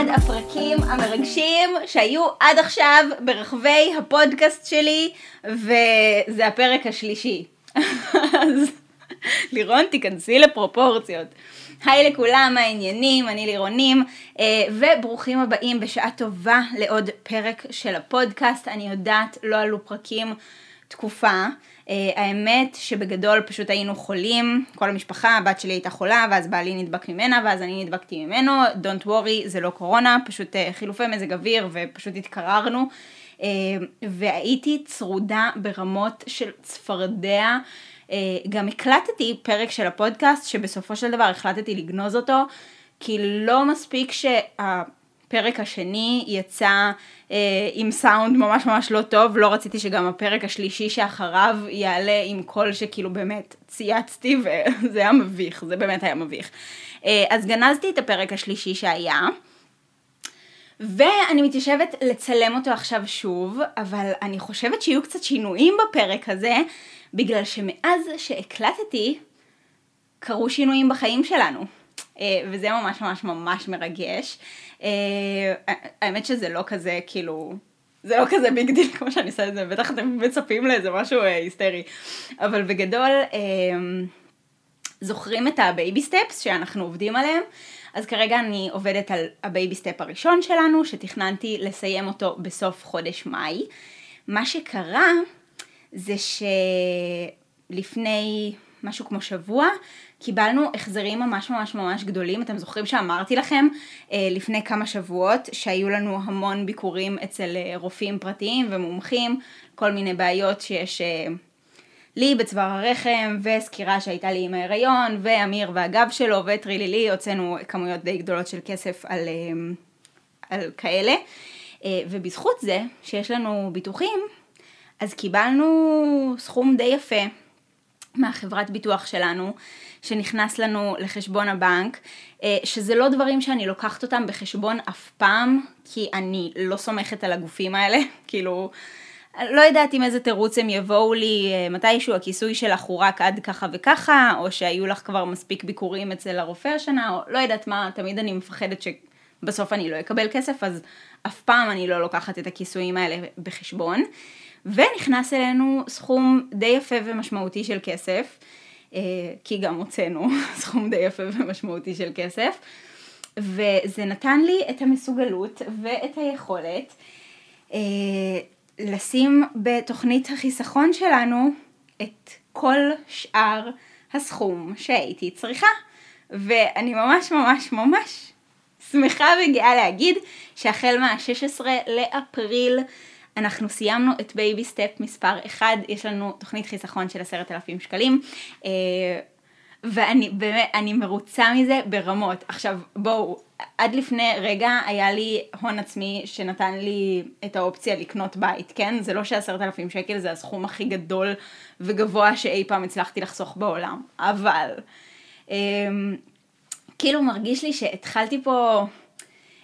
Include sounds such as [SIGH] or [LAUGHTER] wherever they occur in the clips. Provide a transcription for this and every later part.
אחד הפרקים המרגשים שהיו עד עכשיו ברחבי הפודקאסט שלי, וזה הפרק השלישי. [LAUGHS] אז לירון, תיכנסי לפרופורציות. היי לכולם, מה העניינים? אני לירונים, אה, וברוכים הבאים בשעה טובה לעוד פרק של הפודקאסט. אני יודעת, לא עלו פרקים תקופה. Uh, האמת שבגדול פשוט היינו חולים, כל המשפחה, הבת שלי הייתה חולה, ואז בעלי נדבק ממנה, ואז אני נדבקתי ממנו, Don't worry, זה לא קורונה, פשוט uh, חילופי מזג אוויר, ופשוט התקררנו, uh, והייתי צרודה ברמות של צפרדע. גם הקלטתי פרק של הפודקאסט, שבסופו של דבר החלטתי לגנוז אותו, כי לא מספיק שה... הפרק השני יצא אה, עם סאונד ממש ממש לא טוב, לא רציתי שגם הפרק השלישי שאחריו יעלה עם קול שכאילו באמת צייצתי [LAUGHS] וזה היה מביך, זה באמת היה מביך. אה, אז גנזתי את הפרק השלישי שהיה. ואני מתיישבת לצלם אותו עכשיו שוב, אבל אני חושבת שיהיו קצת שינויים בפרק הזה, בגלל שמאז שהקלטתי, קרו שינויים בחיים שלנו. אה, וזה ממש ממש ממש מרגש. אה, האמת שזה לא כזה כאילו, זה לא כזה big deal כמו שאני עושה את זה, בטח אתם מצפים לאיזה משהו אה, היסטרי. אבל בגדול, זוכרים את ה baby steps שאנחנו עובדים עליהם? אז כרגע אני עובדת על ה baby step הראשון שלנו, שתכננתי לסיים אותו בסוף חודש מאי. מה שקרה זה שלפני משהו כמו שבוע, קיבלנו החזרים ממש ממש ממש גדולים. אתם זוכרים שאמרתי לכם אה, לפני כמה שבועות שהיו לנו המון ביקורים אצל אה, רופאים פרטיים ומומחים, כל מיני בעיות שיש אה, לי בצוואר הרחם, וסקירה שהייתה לי עם ההיריון, ואמיר והגב שלו, וטרילילי, הוצאנו כמויות די גדולות של כסף על, על כאלה. ובזכות זה שיש לנו ביטוחים, אז קיבלנו סכום די יפה מהחברת ביטוח שלנו, שנכנס לנו לחשבון הבנק, אה, שזה לא דברים שאני לוקחת אותם בחשבון אף פעם, כי אני לא סומכת על הגופים האלה, [LAUGHS] כאילו, לא יודעת עם איזה תירוץ הם יבואו לי אה, מתישהו, הכיסוי שלך הוא רק עד ככה וככה, או שהיו לך כבר מספיק ביקורים אצל הרופא השנה, או לא יודעת מה, תמיד אני מפחדת שבסוף אני לא אקבל כסף, אז אף פעם אני לא לוקחת את הכיסויים האלה בחשבון. ונכנס אלינו סכום די יפה ומשמעותי של כסף, אה, כי גם הוצאנו [LAUGHS] סכום די יפה ומשמעותי של כסף, וזה נתן לי את המסוגלות ואת היכולת אה, לשים בתוכנית החיסכון שלנו את כל שאר הסכום שהייתי צריכה. ואני ממש ממש ממש שמחה וגאה להגיד שהחל מה-16 לאפריל אנחנו סיימנו את baby step מספר 1, יש לנו תוכנית חיסכון של עשרת אלפים שקלים. אה, ואני באמת, אני מרוצה מזה ברמות. עכשיו, בואו, עד לפני רגע היה לי הון עצמי שנתן לי את האופציה לקנות בית, כן? זה לא שעשרת אלפים שקל זה הסכום הכי גדול וגבוה שאי פעם הצלחתי לחסוך בעולם, אבל אה, כאילו מרגיש לי שהתחלתי פה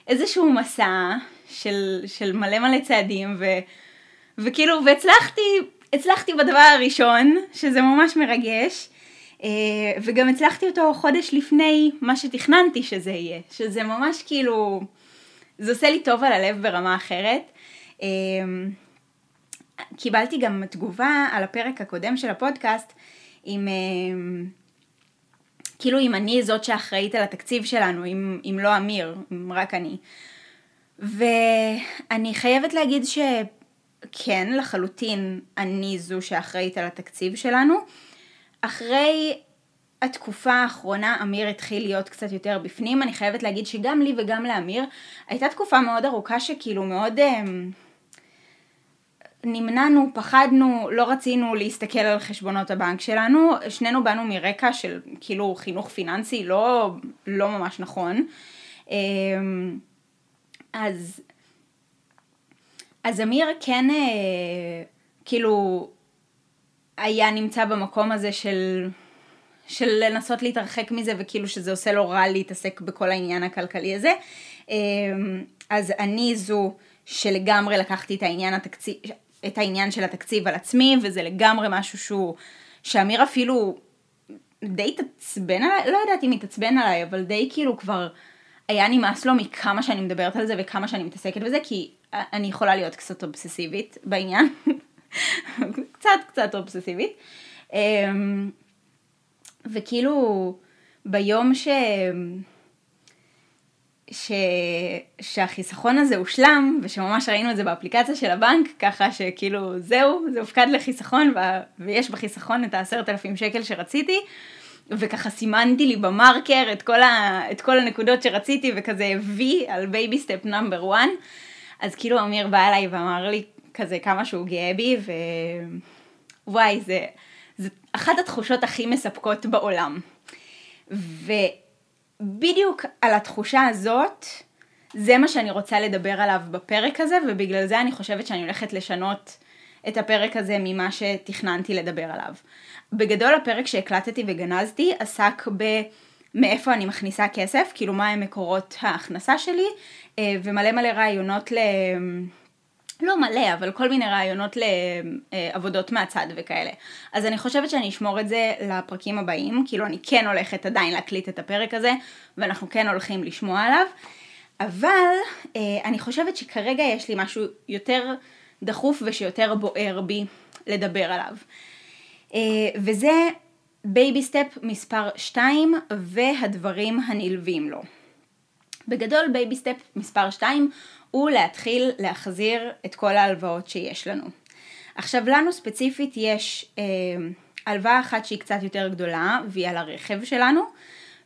איזשהו מסע של, של מלא מלא צעדים, ו, וכאילו, והצלחתי, הצלחתי בדבר הראשון, שזה ממש מרגש, אה, וגם הצלחתי אותו חודש לפני מה שתכננתי שזה יהיה, שזה ממש כאילו, זה עושה לי טוב על הלב ברמה אחרת. אה, קיבלתי גם תגובה על הפרק הקודם של הפודקאסט עם... אה, כאילו אם אני זאת שאחראית על התקציב שלנו, אם, אם לא אמיר, אם רק אני. ואני חייבת להגיד שכן, לחלוטין אני זו שאחראית על התקציב שלנו. אחרי התקופה האחרונה אמיר התחיל להיות קצת יותר בפנים, אני חייבת להגיד שגם לי וגם לאמיר הייתה תקופה מאוד ארוכה שכאילו מאוד אה, נמנענו, פחדנו, לא רצינו להסתכל על חשבונות הבנק שלנו, שנינו באנו מרקע של כאילו חינוך פיננסי לא, לא ממש נכון. אז, אז אמיר כן אה, כאילו היה נמצא במקום הזה של, של לנסות להתרחק מזה וכאילו שזה עושה לו רע להתעסק בכל העניין הכלכלי הזה. אה, אז אני זו שלגמרי לקחתי את העניין, התקציב, את העניין של התקציב על עצמי וזה לגמרי משהו שהוא, שאמיר אפילו די התעצבן עליי, לא יודעת אם התעצבן עליי, אבל די כאילו כבר היה נמאס לו מכמה שאני מדברת על זה וכמה שאני מתעסקת בזה, כי אני יכולה להיות קצת אובססיבית בעניין. [LAUGHS] קצת קצת אובססיבית. אמ, וכאילו ביום ש... ש... שהחיסכון הזה הושלם, ושממש ראינו את זה באפליקציה של הבנק, ככה שכאילו זהו, זה הופקד לחיסכון, ו... ויש בחיסכון את העשרת אלפים שקל שרציתי, וככה סימנתי לי במרקר את כל, ה... את כל הנקודות שרציתי, וכזה וי על baby step number 1, אז כאילו אמיר בא אליי ואמר לי כזה כמה שהוא גאה בי, ווואי, זה, זה אחת התחושות הכי מספקות בעולם. ובדיוק על התחושה הזאת, זה מה שאני רוצה לדבר עליו בפרק הזה, ובגלל זה אני חושבת שאני הולכת לשנות את הפרק הזה ממה שתכננתי לדבר עליו. בגדול הפרק שהקלטתי וגנזתי עסק ב... מאיפה אני מכניסה כסף, כאילו מה הם מקורות ההכנסה שלי, אה, ומלא מלא רעיונות ל... לא מלא, אבל כל מיני רעיונות לעבודות מהצד וכאלה. אז אני חושבת שאני אשמור את זה לפרקים הבאים, כאילו אני כן הולכת עדיין להקליט את הפרק הזה, ואנחנו כן הולכים לשמוע עליו, אבל אה, אני חושבת שכרגע יש לי משהו יותר דחוף ושיותר בוער בי לדבר עליו. אה, וזה baby step מספר 2 והדברים הנלווים לו. בגדול baby step מספר 2 הוא להתחיל להחזיר את כל ההלוואות שיש לנו. עכשיו לנו ספציפית יש אה, הלוואה אחת שהיא קצת יותר גדולה והיא על הרכב שלנו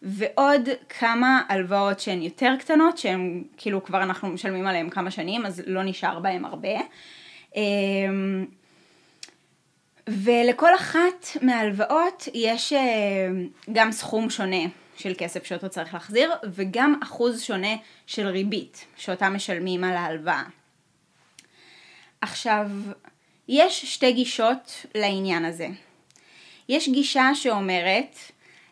ועוד כמה הלוואות שהן יותר קטנות שהן כאילו כבר אנחנו משלמים עליהן כמה שנים אז לא נשאר בהן הרבה. אה, ולכל אחת מההלוואות יש אה, גם סכום שונה של כסף שאותו צריך להחזיר, וגם אחוז שונה של ריבית שאותה משלמים על ההלוואה. עכשיו, יש שתי גישות לעניין הזה. יש גישה שאומרת,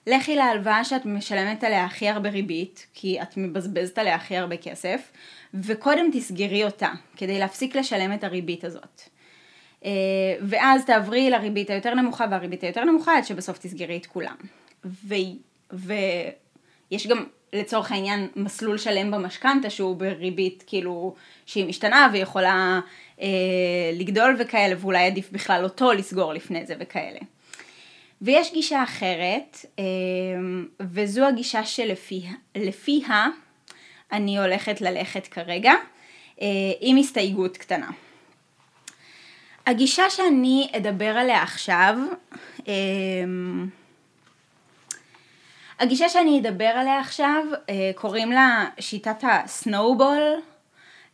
לכי להלוואה שאת משלמת עליה הכי הרבה ריבית, כי את מבזבזת עליה הכי הרבה כסף, וקודם תסגרי אותה, כדי להפסיק לשלם את הריבית הזאת. אה, ואז תעברי לריבית היותר נמוכה והריבית היותר נמוכה עד שבסוף תסגרי את כולם. ויש גם לצורך העניין מסלול שלם במשכנתה שהוא בריבית כאילו שהיא משתנה ויכולה אה, לגדול וכאלה ואולי עדיף בכלל אותו לסגור לפני זה וכאלה. ויש גישה אחרת אה, וזו הגישה שלפיה אני הולכת ללכת כרגע אה, עם הסתייגות קטנה. הגישה שאני אדבר עליה עכשיו אה, הגישה שאני אדבר עליה עכשיו, אה, קוראים לה שיטת הסנואובול.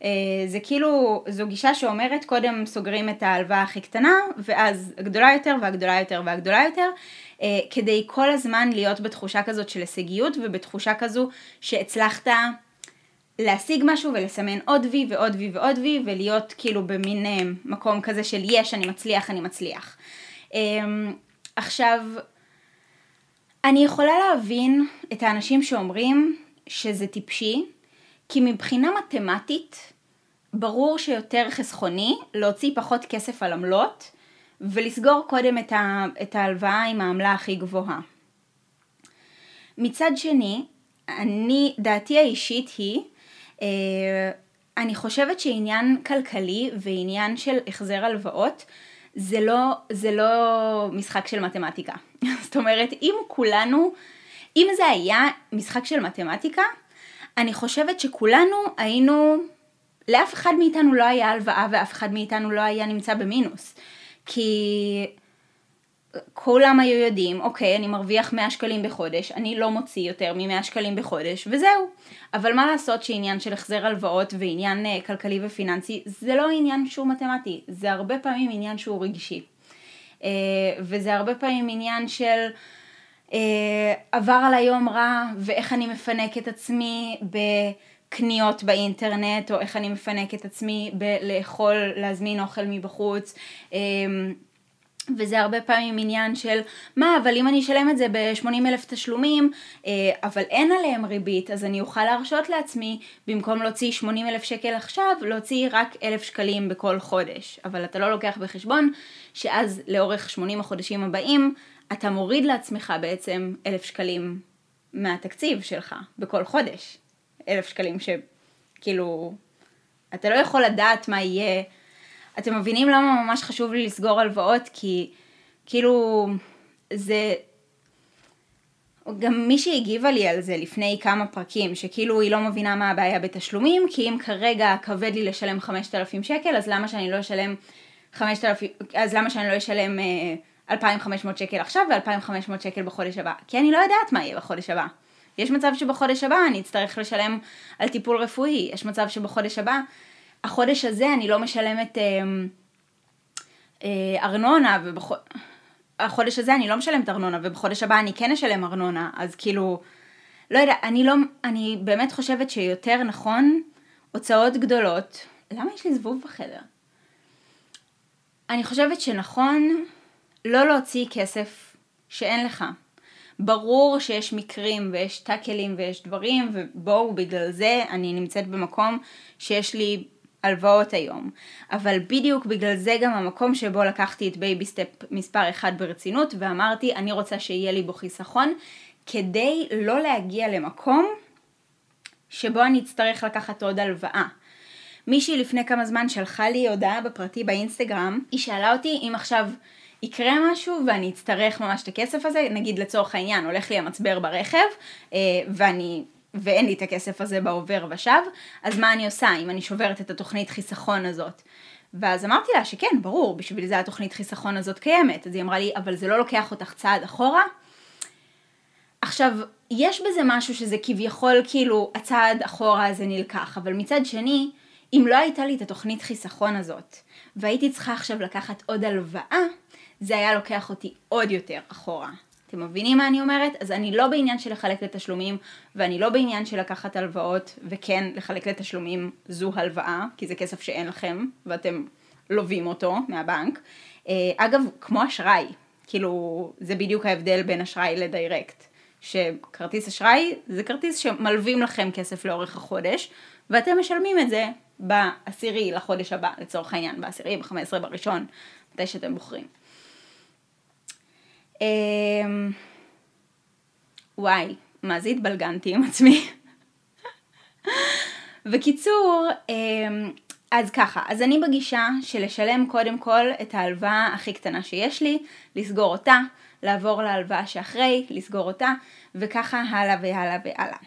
אה, זה כאילו, זו גישה שאומרת קודם סוגרים את ההלוואה הכי קטנה, ואז הגדולה יותר והגדולה יותר והגדולה יותר, אה, כדי כל הזמן להיות בתחושה כזאת של הישגיות ובתחושה כזו שהצלחת להשיג משהו ולסמן עוד וי ועוד וי ועוד וי ולהיות כאילו במין מקום כזה של יש אני מצליח אני מצליח. עכשיו אני יכולה להבין את האנשים שאומרים שזה טיפשי, כי מבחינה מתמטית ברור שיותר חסכוני להוציא פחות כסף על עמלות ולסגור קודם את, ה, את ההלוואה עם העמלה הכי גבוהה. מצד שני, אני, דעתי האישית היא, אה, אני חושבת שעניין כלכלי ועניין של החזר הלוואות זה לא, זה לא משחק של מתמטיקה. [LAUGHS] זאת אומרת, אם כולנו, אם זה היה משחק של מתמטיקה, אני חושבת שכולנו היינו, לאף אחד מאיתנו לא היה הלוואה ואף אחד מאיתנו לא היה נמצא במינוס. כי כולם היו יודעים, אוקיי, אני מרוויח 100 שקלים בחודש, אני לא מוציא יותר מ-100 שקלים בחודש, וזהו. אבל מה לעשות שעניין של החזר הלוואות ועניין uh, כלכלי ופיננסי, זה לא עניין שהוא מתמטי, זה הרבה פעמים עניין שהוא רגשי. Uh, וזה הרבה פעמים עניין של uh, עבר על היום רע, ואיך אני מפנק את עצמי בקניות באינטרנט, או איך אני מפנק את עצמי בלאכול, להזמין אוכל מבחוץ. Uh, וזה הרבה פעמים עניין של מה אבל אם אני אשלם את זה ב-80 אלף תשלומים אה, אבל אין עליהם ריבית אז אני אוכל להרשות לעצמי במקום להוציא 80 אלף שקל עכשיו להוציא רק אלף שקלים בכל חודש אבל אתה לא לוקח בחשבון שאז לאורך 80 החודשים הבאים אתה מוריד לעצמך בעצם אלף שקלים מהתקציב שלך בכל חודש אלף שקלים שכאילו, אתה לא יכול לדעת מה יהיה. אתם מבינים למה ממש חשוב לי לסגור הלוואות? כי כאילו, זה... גם מישהי הגיבה לי על זה לפני כמה פרקים, שכאילו היא לא מבינה מה הבעיה בתשלומים, כי אם כרגע כבד לי לשלם 5,000 שקל, אז למה שאני לא אשלם 5,000, אז למה שאני לא אשלם 2,500 שקל עכשיו ו-2,500 שקל בחודש הבא? כי אני לא יודעת מה יהיה בחודש הבא. יש מצב שבחודש הבא אני אצטרך לשלם על טיפול רפואי, יש מצב שבחודש הבא, החודש הזה אני לא משלמת אה, אה, ארנונה, ובחודש... החודש הזה אני לא משלמת ארנונה, ובחודש הבא אני כן אשלם ארנונה, אז כאילו, לא יודע, אני לא, אני באמת חושבת שיותר נכון הוצאות גדולות, למה יש לי זבוב בחדר? אני חושבת שנכון לא להוציא כסף שאין לך. ברור שיש מקרים ויש טאקלים ויש דברים, ובואו בגלל זה אני נמצאת במקום שיש לי הלוואות היום. אבל בדיוק בגלל זה גם המקום שבו לקחתי את baby step מספר 1 ברצינות ואמרתי אני רוצה שיהיה לי בו חיסכון כדי לא להגיע למקום שבו אני אצטרך לקחת עוד הלוואה. מישהי לפני כמה זמן שלחה לי הודעה בפרטי באינסטגרם, היא שאלה אותי אם עכשיו יקרה משהו ואני אצטרך ממש את הכסף הזה, נגיד לצורך העניין הולך לי המצבר ברכב אה, ואני ואין לי את הכסף הזה בעובר ושב, אז מה אני עושה אם אני שוברת את התוכנית חיסכון הזאת? ואז אמרתי לה שכן, ברור, בשביל זה התוכנית חיסכון הזאת קיימת. אז היא אמרה לי, אבל זה לא לוקח אותך צעד אחורה? עכשיו, יש בזה משהו שזה כביכול כאילו הצעד אחורה הזה נלקח, אבל מצד שני, אם לא הייתה לי את התוכנית חיסכון הזאת, והייתי צריכה עכשיו לקחת עוד הלוואה, זה היה לוקח אותי עוד יותר אחורה. אתם מבינים מה אני אומרת? אז אני לא בעניין של לחלק לתשלומים, ואני לא בעניין של לקחת הלוואות, וכן, לחלק לתשלומים זו הלוואה, כי זה כסף שאין לכם, ואתם לווים אותו מהבנק. אה, אגב, כמו אשראי, כאילו, זה בדיוק ההבדל בין אשראי לדיירקט. שכרטיס אשראי זה כרטיס שמלווים לכם כסף לאורך החודש, ואתם משלמים את זה בעשירי לחודש הבא, לצורך העניין, בעשירי, בחמש עשרה, בראשון, מתי שאתם בוחרים. אמ, וואי, מה זה התבלגנתי עם עצמי. [LAUGHS] בקיצור, אמ, אז ככה, אז אני בגישה של לשלם קודם כל את ההלוואה הכי קטנה שיש לי, לסגור אותה, לעבור להלוואה שאחרי, לסגור אותה, וככה הלאה והלאה והלאה.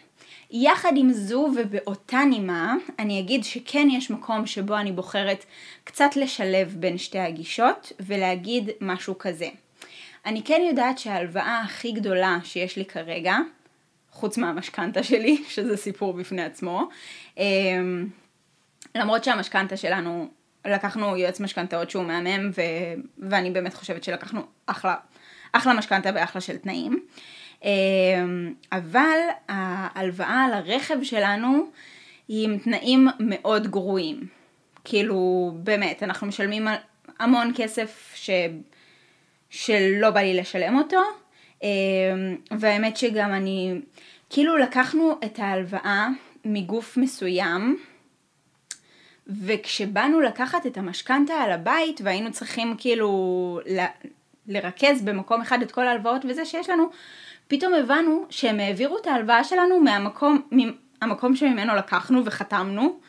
יחד עם זו ובאותה נימה, אני אגיד שכן יש מקום שבו אני בוחרת קצת לשלב בין שתי הגישות ולהגיד משהו כזה. אני כן יודעת שההלוואה הכי גדולה שיש לי כרגע, חוץ מהמשכנתה שלי, [LAUGHS] שזה סיפור בפני עצמו, אמ, למרות שהמשכנתה שלנו, לקחנו יועץ משכנתאות שהוא מהמם, ו... ואני באמת חושבת שלקחנו אחלה, אחלה משכנתה ואחלה של תנאים. אמ, אבל ההלוואה על הרכב שלנו היא עם תנאים מאוד גרועים. כאילו, באמת, אנחנו משלמים המון כסף ש... שלא בא לי לשלם אותו, אמ, והאמת שגם אני, כאילו לקחנו את ההלוואה מגוף מסוים, וכשבאנו לקחת את המשכנתה על הבית והיינו צריכים כאילו ל... לרכז במקום אחד את כל ההלוואות וזה שיש לנו, פתאום הבנו שהם העבירו את ההלוואה שלנו מהמקום, מהמקום שממנו לקחנו וחתמנו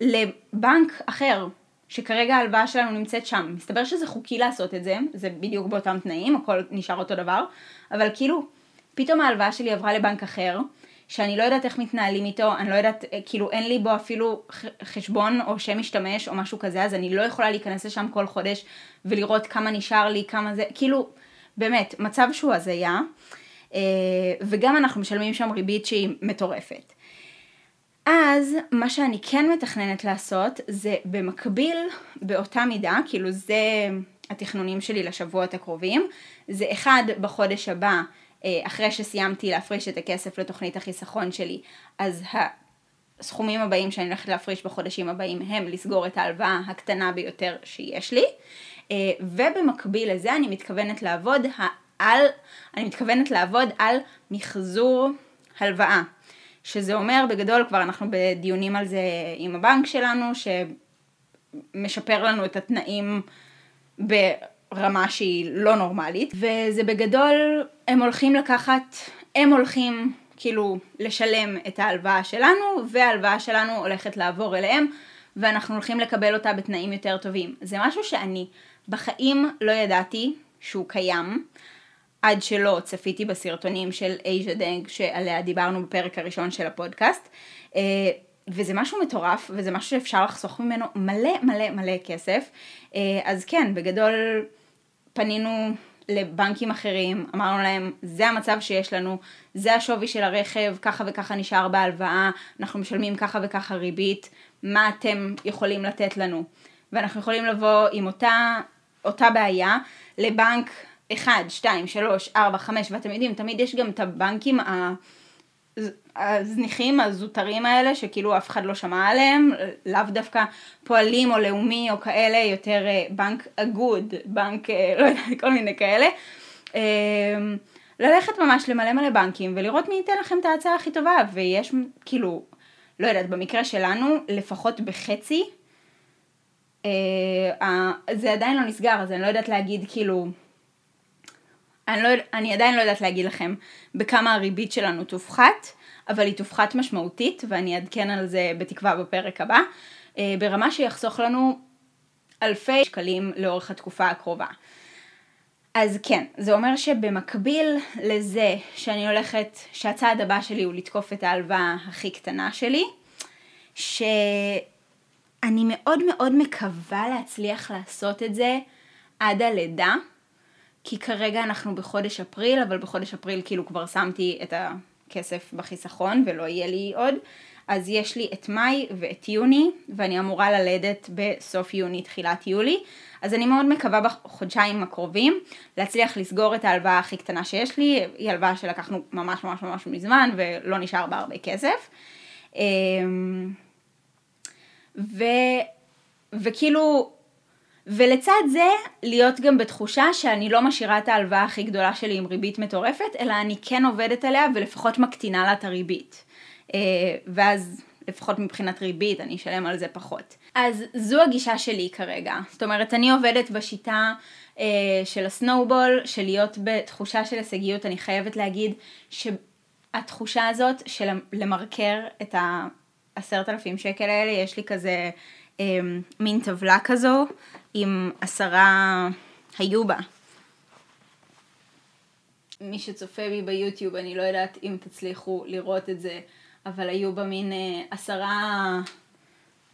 לבנק אחר, שכרגע ההלוואה שלנו נמצאת שם. מסתבר שזה חוקי לעשות את זה, זה בדיוק באותם תנאים, הכל נשאר אותו דבר, אבל כאילו, פתאום ההלוואה שלי עברה לבנק אחר, שאני לא יודעת איך מתנהלים איתו, אני לא יודעת, כאילו אין לי בו אפילו חשבון או שם משתמש או משהו כזה, אז אני לא יכולה להיכנס לשם כל חודש ולראות כמה נשאר לי, כמה זה, כאילו, באמת, מצב שהוא הזיה, אה, וגם אנחנו משלמים שם ריבית שהיא מטורפת. אז מה שאני כן מתכננת לעשות זה במקביל באותה מידה, כאילו זה התכנונים שלי לשבועות הקרובים, זה אחד בחודש הבא אה, אחרי שסיימתי להפריש את הכסף לתוכנית החיסכון שלי, אז הסכומים הבאים שאני הולכת להפריש בחודשים הבאים הם לסגור את ההלוואה הקטנה ביותר שיש לי, אה, ובמקביל לזה אני מתכוונת לעבוד על, אני מתכוונת לעבוד על מחזור הלוואה. שזה אומר בגדול כבר אנחנו בדיונים על זה עם הבנק שלנו שמשפר לנו את התנאים ברמה שהיא לא נורמלית וזה בגדול הם הולכים לקחת, הם הולכים כאילו לשלם את ההלוואה שלנו, וההלוואה שלנו הולכת לעבור אליהם, ואנחנו הולכים לקבל אותה בתנאים יותר טובים. זה משהו שאני בחיים לא ידעתי שהוא קיים, עד שלא צפיתי בסרטונים של אייז'ה דנג שעליה דיברנו בפרק הראשון של הפודקאסט. אה, וזה משהו מטורף, וזה משהו שאפשר לחסוך ממנו מלא מלא מלא כסף. אה, אז כן, בגדול פנינו לבנקים אחרים, אמרנו להם, זה המצב שיש לנו, זה השווי של הרכב, ככה וככה נשאר בהלוואה, אנחנו משלמים ככה וככה ריבית, מה אתם יכולים לתת לנו? ואנחנו יכולים לבוא עם אותה, אותה בעיה לבנק 1, 2, 3, 4, 5, ואתם יודעים, תמיד יש גם את הבנקים ה... הזניחים, הזוטרים האלה, שכאילו אף אחד לא שמע עליהם, לאו דווקא פועלים או לאומי או כאלה, יותר אה, בנק אגוד, בנק, אה, [LAUGHS] לא יודעת, כל מיני כאלה. אה, ללכת ממש למלא מלא בנקים ולראות מי ייתן לכם את ההצעה הכי טובה, ויש כאילו, לא יודעת, במקרה שלנו, לפחות בחצי, זה עדיין לא נסגר, אז אני לא יודעת להגיד כאילו, אני, לא, אני עדיין לא יודעת להגיד לכם בכמה הריבית שלנו תופחת, אבל היא תופחת משמעותית, ואני אעדכן על זה בתקווה בפרק הבא, אה, ברמה שיחסוך לנו אלפי שקלים לאורך התקופה הקרובה. אז כן, זה אומר שבמקביל לזה שאני הולכת, שהצעד הבא שלי הוא לתקוף את ההלוואה הכי קטנה שלי, שאני מאוד מאוד מקווה להצליח לעשות את זה עד הלידה, כי כרגע אנחנו בחודש אפריל, אבל בחודש אפריל כאילו כבר שמתי את הכסף בחיסכון ולא יהיה לי עוד. אז יש לי את מאי ואת יוני, ואני אמורה ללדת בסוף יוני, תחילת יולי. אז אני מאוד מקווה בחודשיים הקרובים להצליח לסגור את ההלוואה הכי קטנה שיש לי, היא הלוואה שלקחנו ממש ממש ממש מזמן ולא נשאר בה הרבה כסף. אמ, ו... וכאילו ולצד זה, להיות גם בתחושה שאני לא משאירה את ההלוואה הכי גדולה שלי עם ריבית מטורפת, אלא אני כן עובדת עליה ולפחות מקטינה לה את הריבית. אה, ואז לפחות מבחינת ריבית אני אשלם על זה פחות. אז זו הגישה שלי כרגע. זאת אומרת, אני עובדת בשיטה אה, של הסנואובול, של להיות בתחושה של הישגיות, אני חייבת להגיד שהתחושה הזאת של למרקר את העשרת אלפים שקל האלה, יש לי כזה מין טבלה כזו עם עשרה היו בה. מי שצופה בי ביוטיוב, אני לא יודעת אם תצליחו לראות את זה, אבל היו בה מין אה, עשרה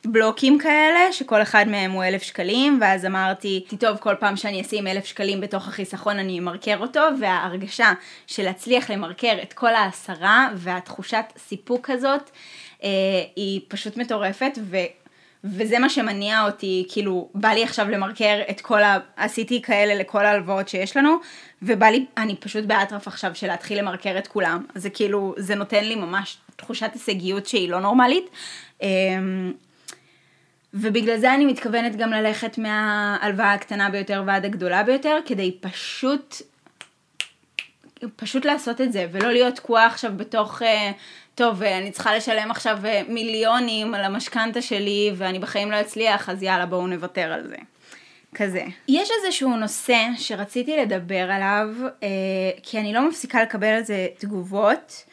בלוקים כאלה, שכל אחד מהם הוא אלף שקלים, ואז אמרתי, טוב, כל פעם שאני אשים אלף שקלים בתוך החיסכון אני אמרקר אותו, וההרגשה של להצליח למרקר את כל העשרה, והתחושת סיפוק הזאת, אה, היא פשוט מטורפת, ו... וזה מה שמניע אותי, כאילו, בא לי עכשיו למרקר את כל ה... עשיתי כאלה לכל ההלוואות שיש לנו, ובא לי, אני פשוט באטרף עכשיו של להתחיל למרקר את כולם. זה כאילו, זה נותן לי ממש תחושת הישגיות שהיא לא נורמלית. אמ, ובגלל זה אני מתכוונת גם ללכת מההלוואה הקטנה ביותר ועד הגדולה ביותר, כדי פשוט, פשוט לעשות את זה, ולא להיות תקועה עכשיו בתוך... טוב, אה, אני צריכה לשלם עכשיו אה, מיליונים על המשכנתה שלי ואני בחיים לא אצליח, אז יאללה בואו נוותר על זה. כזה. יש איזשהו נושא שרציתי לדבר עליו, אה, כי אני לא מפסיקה לקבל על זה תגובות,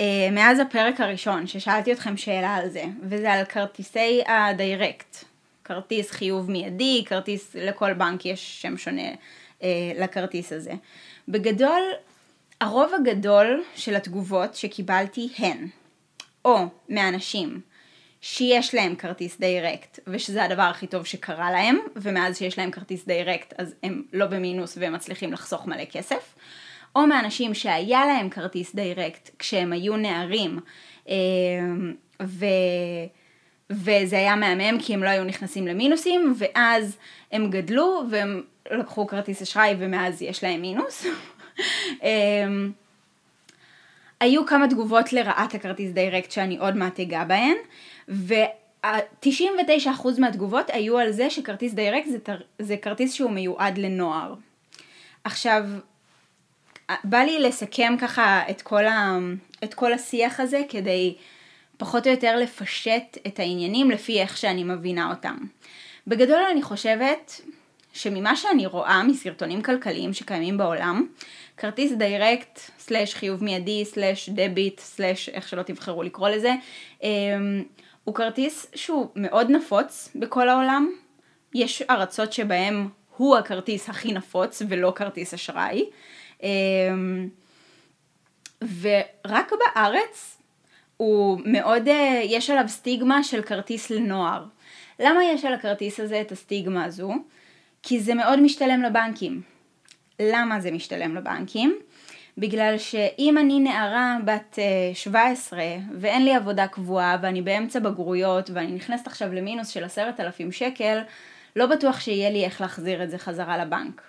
אה, מאז הפרק הראשון, ששאלתי אתכם שאלה על זה, וזה על כרטיסי ה direct. כרטיס חיוב מיידי, כרטיס, לכל בנק יש שם שונה אה, לכרטיס הזה. בגדול, הרוב הגדול של התגובות שקיבלתי הן או מאנשים שיש להם כרטיס direct ושזה הדבר הכי טוב שקרה להם ומאז שיש להם כרטיס direct אז הם לא במינוס והם מצליחים לחסוך מלא כסף או מאנשים שהיה להם כרטיס direct כשהם היו נערים אה, ו... וזה היה מהמם כי הם לא היו נכנסים למינוסים ואז הם גדלו והם לקחו כרטיס אשראי ומאז יש להם מינוס. אמ, היו כמה תגובות לרעת הכרטיס direct שאני עוד מעט אגע בהן, ו-99% מהתגובות היו על זה שכרטיס direct זה. זה כרטיס שהוא מיועד לנוער. עכשיו, בא לי לסכם ככה את כל, ה... את כל השיח הזה כדי פחות או יותר לפשט את העניינים לפי איך שאני מבינה אותם. בגדול אני חושבת שממה שאני רואה מסרטונים כלכליים שקיימים בעולם, כרטיס direct, slash חיוב מיידי, slash debit, slash איך שלא תבחרו לקרוא לזה, אמ, הוא כרטיס שהוא מאוד נפוץ בכל העולם. יש ארצות שבהם הוא הכרטיס הכי נפוץ ולא כרטיס אשראי. אמ, ורק בארץ הוא מאוד, אה, יש עליו סטיגמה של כרטיס לנוער. למה יש על הכרטיס הזה את הסטיגמה הזו? כי זה מאוד משתלם לבנקים. למה זה משתלם לבנקים? בגלל שאם אני נערה בת 17 אה, ואין לי עבודה קבועה ואני באמצע בגרויות ואני נכנסת עכשיו למינוס של עשרת אלפים שקל, לא בטוח שיהיה לי איך להחזיר את זה חזרה לבנק.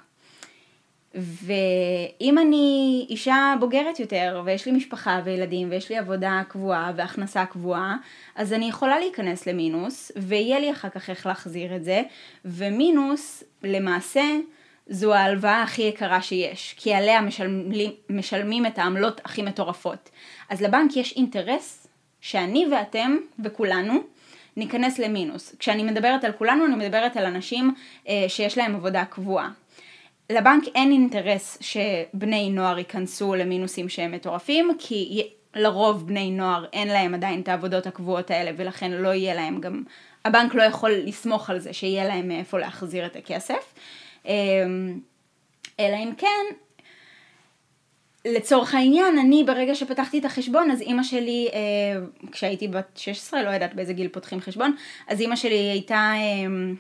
ואם אני אישה בוגרת יותר ויש לי משפחה וילדים ויש לי עבודה קבועה והכנסה קבועה אז אני יכולה להיכנס למינוס ויהיה לי אחר כך איך להחזיר את זה ומינוס למעשה זו ההלוואה הכי יקרה שיש כי עליה משלמים, משלמים את העמלות הכי מטורפות. אז לבנק יש אינטרס שאני ואתם וכולנו ניכנס למינוס. כשאני מדברת על כולנו אני מדברת על אנשים אה, שיש להם עבודה קבועה. לבנק אין אינטרס שבני נוער ייכנסו למינוסים שהם מטורפים, כי לרוב בני נוער אין להם עדיין את העבודות הקבועות האלה ולכן לא יהיה להם גם, הבנק לא יכול לסמוך על זה שיהיה להם מאיפה להחזיר את הכסף. אמ, אלא אם כן, לצורך העניין, אני ברגע שפתחתי את החשבון, אז אימא שלי, אה, כשהייתי בת 16, לא יודעת באיזה גיל פותחים חשבון, אז אימא שלי הייתה... אמ,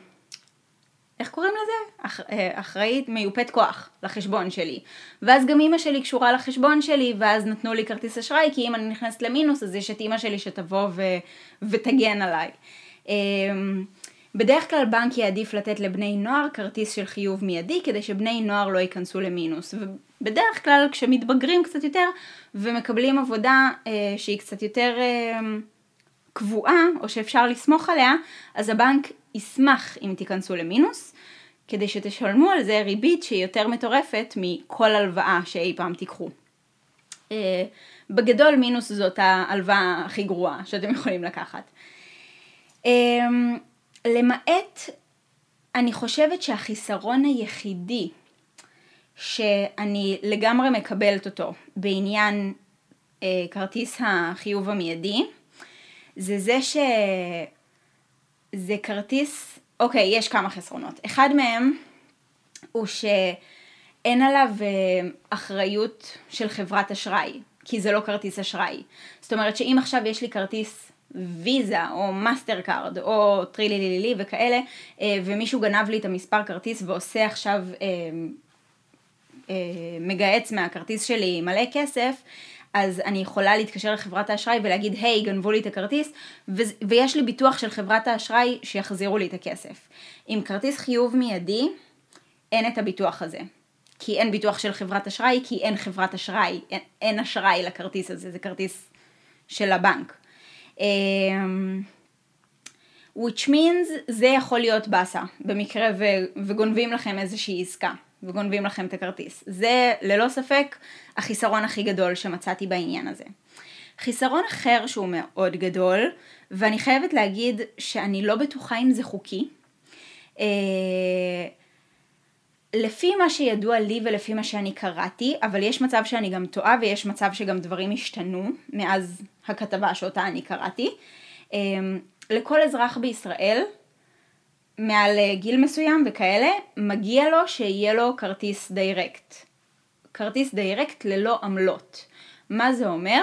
איך קוראים לזה? אח, אה, אחראית מיופת כוח לחשבון שלי. ואז גם אימא שלי קשורה לחשבון שלי, ואז נתנו לי כרטיס אשראי, כי אם אני נכנסת למינוס, אז יש את אימא שלי שתבוא ו, ותגן עליי. אמ, בדרך כלל בנק יעדיף לתת לבני נוער כרטיס של חיוב מיידי, כדי שבני נוער לא ייכנסו למינוס. ובדרך כלל כשמתבגרים קצת יותר, ומקבלים עבודה אה, שהיא קצת יותר... אה, קבועה, או שאפשר לסמוך עליה, אז הבנק ישמח אם תיכנסו למינוס, כדי שתשלמו על זה ריבית שהיא יותר מטורפת מכל הלוואה שאי פעם תיקחו. אה, בגדול מינוס זאת ההלוואה הכי גרועה שאתם יכולים לקחת. אה, למעט, אני חושבת שהחיסרון היחידי שאני לגמרי מקבלת אותו בעניין אה, כרטיס החיוב המיידי, זה זה שזה כרטיס, אוקיי, יש כמה חסרונות. אחד מהם הוא שאין עליו אה, אחריות של חברת אשראי, כי זה לא כרטיס אשראי. זאת אומרת שאם עכשיו יש לי כרטיס ויזה או מאסטר קארד או טרילילילי וכאלה, אה, ומישהו גנב לי את המספר כרטיס ועושה עכשיו, אה, מגהץ מהכרטיס שלי מלא כסף, אז אני יכולה להתקשר לחברת האשראי ולהגיד, היי, hey, גנבו לי את הכרטיס, ו- ויש לי ביטוח של חברת האשראי שיחזירו לי את הכסף. עם כרטיס חיוב מיידי, אין את הביטוח הזה. כי אין ביטוח של חברת אשראי, כי אין חברת אשראי, אין, אין אשראי לכרטיס הזה, זה כרטיס של הבנק. Um, which means זה יכול להיות באסה, במקרה ו- וגונבים לכם איזושהי עסקה. וגונבים לכם את הכרטיס. זה ללא ספק החיסרון הכי גדול שמצאתי בעניין הזה. חיסרון אחר שהוא מאוד גדול, ואני חייבת להגיד שאני לא בטוחה אם זה חוקי. אה, לפי מה שידוע לי ולפי מה שאני קראתי, אבל יש מצב שאני גם טועה ויש מצב שגם דברים השתנו מאז הכתבה שאותה אני קראתי. אה, לכל אזרח בישראל מעל אה, גיל מסוים וכאלה, מגיע לו שיהיה לו כרטיס direct. כרטיס direct ללא עמלות. מה זה אומר?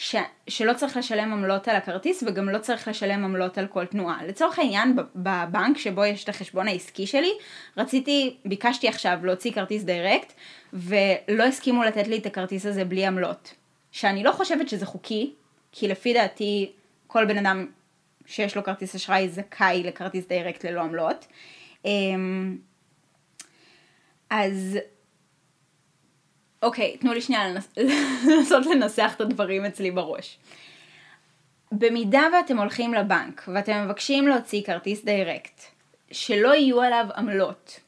ש... שלא צריך לשלם עמלות על הכרטיס וגם לא צריך לשלם עמלות על כל תנועה. לצורך העניין בבנק שבו יש את החשבון העסקי שלי, רציתי, ביקשתי עכשיו להוציא כרטיס direct ולא הסכימו לתת לי את הכרטיס הזה בלי עמלות. שאני לא חושבת שזה חוקי, כי לפי דעתי כל בן אדם שיש לו כרטיס אשראי זכאי לכרטיס direct ללא עמלות. אמ, אז אוקיי, תנו לי שנייה לנס... [LAUGHS] לנסות לנסח את הדברים אצלי בראש. במידה ואתם הולכים לבנק ואתם מבקשים להוציא כרטיס direct שלא יהיו עליו עמלות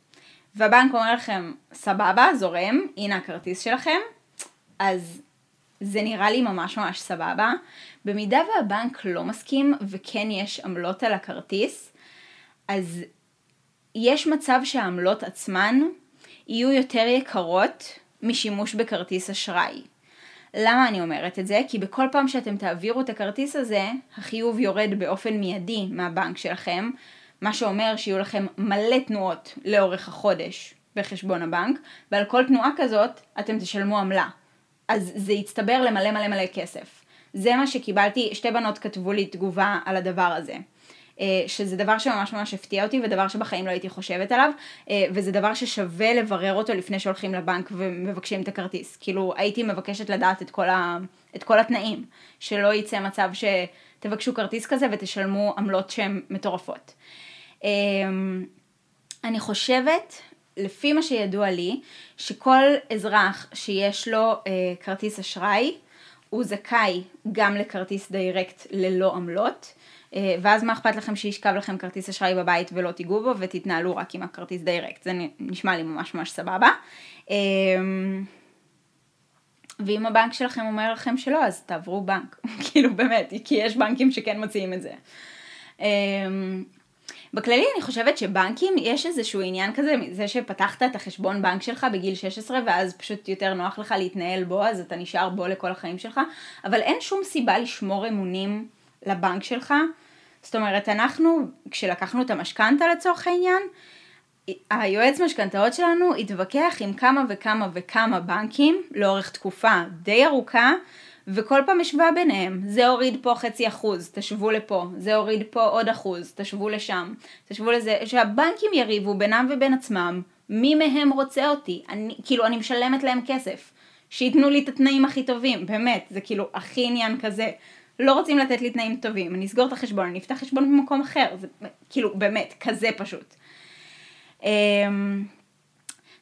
והבנק אומר לכם סבבה זורם הנה הכרטיס שלכם אז זה נראה לי ממש ממש סבבה. במידה והבנק לא מסכים וכן יש עמלות על הכרטיס, אז יש מצב שהעמלות עצמן יהיו יותר יקרות משימוש בכרטיס אשראי. למה אני אומרת את זה? כי בכל פעם שאתם תעבירו את הכרטיס הזה, החיוב יורד באופן מיידי מהבנק שלכם, מה שאומר שיהיו לכם מלא תנועות לאורך החודש בחשבון הבנק, ועל כל תנועה כזאת אתם תשלמו עמלה. אז זה יצטבר למלא מלא מלא כסף. זה מה שקיבלתי, שתי בנות כתבו לי תגובה על הדבר הזה. אה, שזה דבר שממש ממש הפתיע אותי ודבר שבחיים לא הייתי חושבת עליו אה, וזה דבר ששווה לברר אותו לפני שהולכים לבנק ומבקשים את הכרטיס. כאילו הייתי מבקשת לדעת את כל, ה, את כל התנאים, שלא יצא מצב שתבקשו כרטיס כזה ותשלמו עמלות שהן מטורפות. אה, אני חושבת, לפי מה שידוע לי, שכל אזרח שיש לו כרטיס אשראי, הוא זכאי גם לכרטיס direct ללא עמלות. אה, ואז מה אכפת לכם שישכב לכם כרטיס אשראי בבית ולא תיגעו בו ותתנהלו רק עם הכרטיס direct, זה נשמע לי ממש ממש סבבה. אה, ואם הבנק שלכם אומר לכם שלא, אז תעברו בנק, [LAUGHS] כאילו באמת, כי יש בנקים שכן מציעים את זה. אה, בכללי אני חושבת שבנקים יש איזשהו עניין כזה, זה שפתחת את החשבון בנק שלך בגיל 16 ואז פשוט יותר נוח לך להתנהל בו, אז אתה נשאר בו לכל החיים שלך, אבל אין שום סיבה לשמור אמונים לבנק שלך. זאת אומרת, אנחנו, כשלקחנו את המשכנתה לצורך העניין, היועץ משכנתאות שלנו התווכח עם כמה וכמה וכמה בנקים לאורך תקופה די ארוכה, וכל פעם השווה ביניהם, זה הוריד פה חצי אחוז, תשוו לפה, זה הוריד פה עוד אחוז, תשוו לשם, תשוו לזה, שהבנקים יריבו בינם ובין עצמם, מי מהם רוצה אותי, אני, כאילו אני משלמת להם כסף, שייתנו לי את התנאים הכי טובים, באמת, זה כאילו הכי עניין כזה. לא רוצים לתת לי תנאים טובים, אני אסגור את החשבון, אני אפתח חשבון במקום אחר, זה כאילו באמת, כזה פשוט. אמ,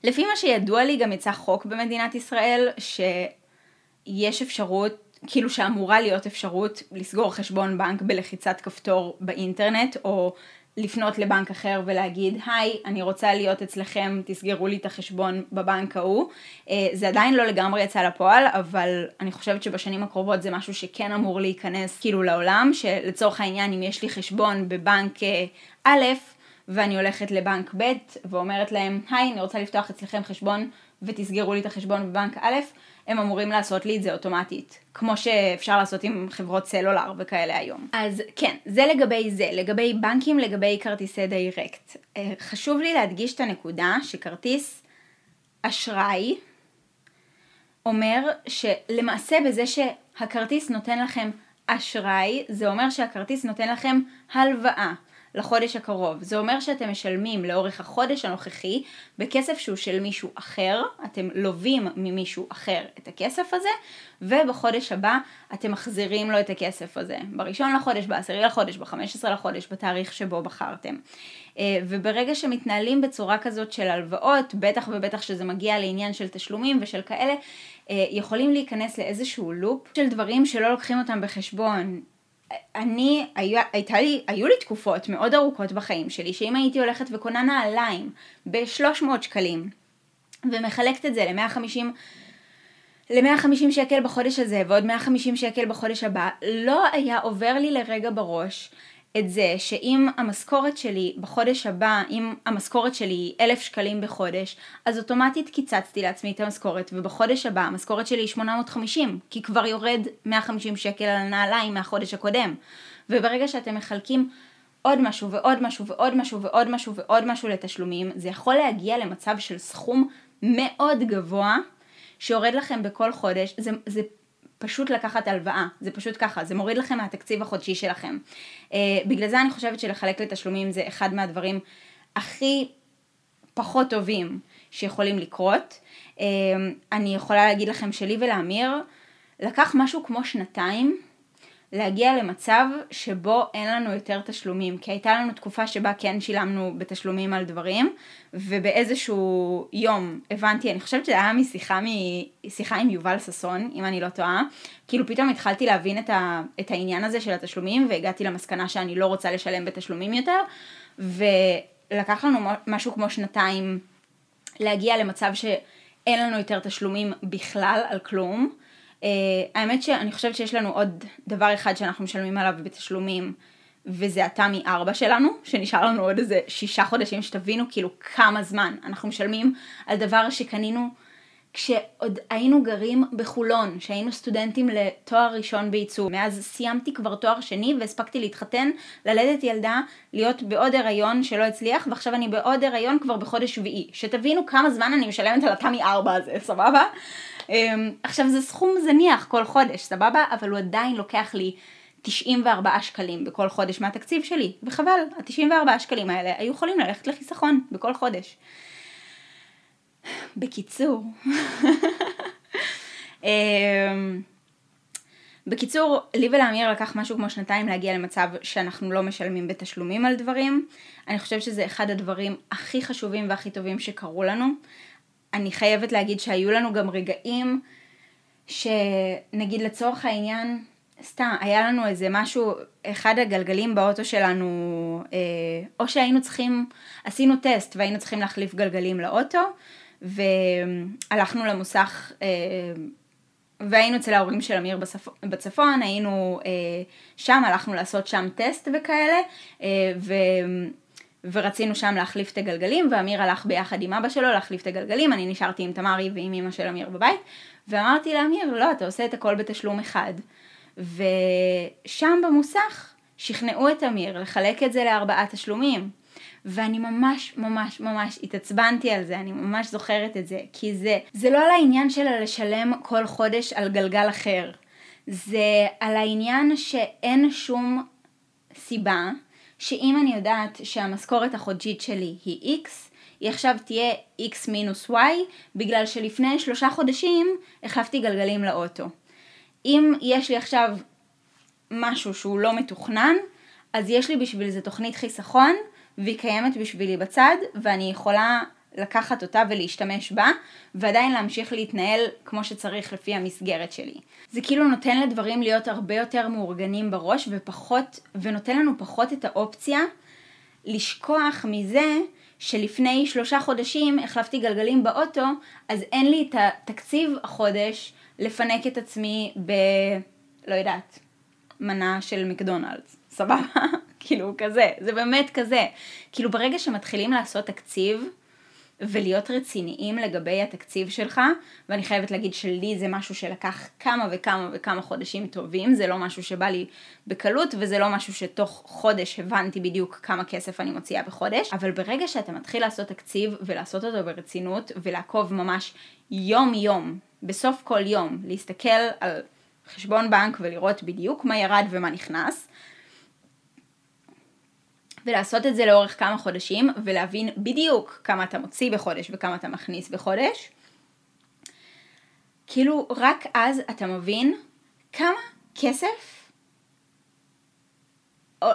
לפי מה שידוע לי גם יצא חוק במדינת ישראל שיש אפשרות, כאילו שאמורה להיות אפשרות לסגור חשבון בנק בלחיצת כפתור באינטרנט או לפנות לבנק אחר ולהגיד, היי, אני רוצה להיות אצלכם, תסגרו לי את החשבון בבנק ההוא. אה, זה עדיין לא לגמרי יצא לפועל, אבל אני חושבת שבשנים הקרובות זה משהו שכן אמור להיכנס כאילו לעולם, שלצורך העניין, אם יש לי חשבון בבנק אה, א', ואני הולכת לבנק ב' ואומרת להם, היי, אני רוצה לפתוח אצלכם חשבון ותסגרו לי את החשבון בבנק א', הם אמורים לעשות לי את זה אוטומטית, כמו שאפשר לעשות עם חברות סלולר וכאלה היום. אז כן, זה לגבי זה, לגבי בנקים, לגבי כרטיסי דיירקט. אה, חשוב לי להדגיש את הנקודה שכרטיס אשראי אומר שלמעשה בזה שהכרטיס נותן לכם אשראי, זה אומר שהכרטיס נותן לכם הלוואה. לחודש הקרוב. זה אומר שאתם משלמים לאורך החודש הנוכחי בכסף שהוא של מישהו אחר, אתם לווים ממישהו אחר את הכסף הזה, ובחודש הבא אתם מחזירים לו את הכסף הזה. בראשון לחודש, בעשירי לחודש, בחמש עשרה לחודש, בתאריך שבו בחרתם. אה, וברגע שמתנהלים בצורה כזאת של הלוואות, בטח ובטח שזה מגיע לעניין של תשלומים ושל כאלה, אה, יכולים להיכנס לאיזשהו לופ של דברים שלא לוקחים אותם בחשבון. אני, היה, הייתה לי, היו לי תקופות מאוד ארוכות בחיים שלי, שאם הייתי הולכת וקונה נעליים ב-300 שקלים, ומחלקת את זה ל-150 ל-150 שקל בחודש הזה ועוד 150 שקל בחודש הבא, לא היה עובר לי לרגע בראש את זה שאם המשכורת שלי בחודש הבא, אם המשכורת שלי היא אלף שקלים בחודש, אז אוטומטית קיצצתי לעצמי את המשכורת, ובחודש הבא המשכורת שלי היא 850, כי כבר יורד 150 שקל על הנעליים מהחודש הקודם. וברגע שאתם מחלקים עוד משהו ועוד משהו ועוד משהו ועוד משהו ועוד משהו לתשלומים, זה יכול להגיע למצב של סכום מאוד גבוה שיורד לכם בכל חודש, זה, זה פשוט לקחת הלוואה, זה פשוט ככה, זה מוריד לכם מהתקציב החודשי שלכם. Uh, בגלל זה אני חושבת שלחלק לתשלומים זה אחד מהדברים הכי פחות טובים שיכולים לקרות. Uh, אני יכולה להגיד לכם שלי ולאמיר, לקח משהו כמו שנתיים להגיע למצב שבו אין לנו יותר תשלומים, כי הייתה לנו תקופה שבה כן שילמנו בתשלומים על דברים, ובאיזשהו יום הבנתי, אני חושבת שזה היה משיחה, משיחה עם יובל ששון, אם אני לא טועה, כאילו פתאום התחלתי להבין את, ה, את העניין הזה של התשלומים, והגעתי למסקנה שאני לא רוצה לשלם בתשלומים יותר, ולקח לנו משהו כמו שנתיים להגיע למצב שאין לנו יותר תשלומים בכלל על כלום. Uh, האמת שאני חושבת שיש לנו עוד דבר אחד שאנחנו משלמים עליו בתשלומים וזה התמי 4 שלנו, שנשאר לנו עוד איזה שישה חודשים, שתבינו כאילו כמה זמן אנחנו משלמים על דבר שקנינו כשעוד היינו גרים בחולון, שהיינו סטודנטים לתואר ראשון בעיצוב. מאז סיימתי כבר תואר שני והספקתי להתחתן, ללדת ילדה, להיות בעוד הריון שלא הצליח, ועכשיו אני בעוד הריון כבר בחודש שביעי. שתבינו כמה זמן אני משלמת על התמי 4 הזה, סבבה? אמ, עכשיו זה סכום זניח כל חודש, סבבה? אבל הוא עדיין לוקח לי 94 שקלים בכל חודש מהתקציב שלי, וחבל, ה-94 שקלים האלה היו יכולים ללכת לחיסכון בכל חודש. בקיצור, [LAUGHS] אמ, בקיצור, לי ולאמיר לקח משהו כמו שנתיים להגיע למצב שאנחנו לא משלמים בתשלומים על דברים. אני חושבת שזה אחד הדברים הכי חשובים והכי טובים שקרו לנו. אני חייבת להגיד שהיו לנו גם רגעים שנגיד לצורך העניין, סתם, היה לנו איזה משהו, אחד הגלגלים באוטו שלנו, אה, או שהיינו צריכים, עשינו טסט והיינו צריכים להחליף גלגלים לאוטו, והלכנו למוסך, אה, והיינו אצל ההורים של אמיר בצפון, בצפון היינו אה, שם, הלכנו לעשות שם טסט וכאלה, אה, ו... ורצינו שם להחליף את הגלגלים, ואמיר הלך ביחד עם אבא שלו להחליף את הגלגלים, אני נשארתי עם תמרי ועם אמא של אמיר בבית, ואמרתי לאמיר, לא, אתה עושה את הכל בתשלום אחד. ושם במוסך שכנעו את אמיר לחלק את זה לארבעה תשלומים. ואני ממש ממש ממש התעצבנתי על זה, אני ממש זוכרת את זה, כי זה, זה לא על העניין של לשלם כל חודש על גלגל אחר, זה על העניין שאין שום סיבה שאם אני יודעת שהמשכורת החודשית שלי היא X, היא עכשיו תהיה X מינוס Y, בגלל שלפני שלושה חודשים החלפתי גלגלים לאוטו. אם יש לי עכשיו משהו שהוא לא מתוכנן, אז יש לי בשביל זה תוכנית חיסכון, והיא קיימת בשבילי בצד, ואני יכולה לקחת אותה ולהשתמש בה, ועדיין להמשיך להתנהל כמו שצריך לפי המסגרת שלי. זה כאילו נותן לדברים להיות הרבה יותר מאורגנים בראש, ופחות, ונותן לנו פחות את האופציה לשכוח מזה שלפני שלושה חודשים החלפתי גלגלים באוטו, אז אין לי את התקציב החודש לפנק את עצמי ב... לא יודעת, מנה של מקדונלדס, סבבה? [LAUGHS] כאילו כזה, זה באמת כזה. כאילו ברגע שמתחילים לעשות תקציב, ולהיות רציניים לגבי התקציב שלך, ואני חייבת להגיד שלי זה משהו שלקח כמה וכמה וכמה חודשים טובים, זה לא משהו שבא לי בקלות, וזה לא משהו שתוך חודש הבנתי בדיוק כמה כסף אני מוציאה בחודש, אבל ברגע שאתה מתחיל לעשות תקציב ולעשות אותו ברצינות, ולעקוב ממש יום יום, בסוף כל יום, להסתכל על חשבון בנק ולראות בדיוק מה ירד ומה נכנס, ולעשות את זה לאורך כמה חודשים ולהבין בדיוק כמה אתה מוציא בחודש וכמה אתה מכניס בחודש. כאילו רק אז אתה מבין כמה כסף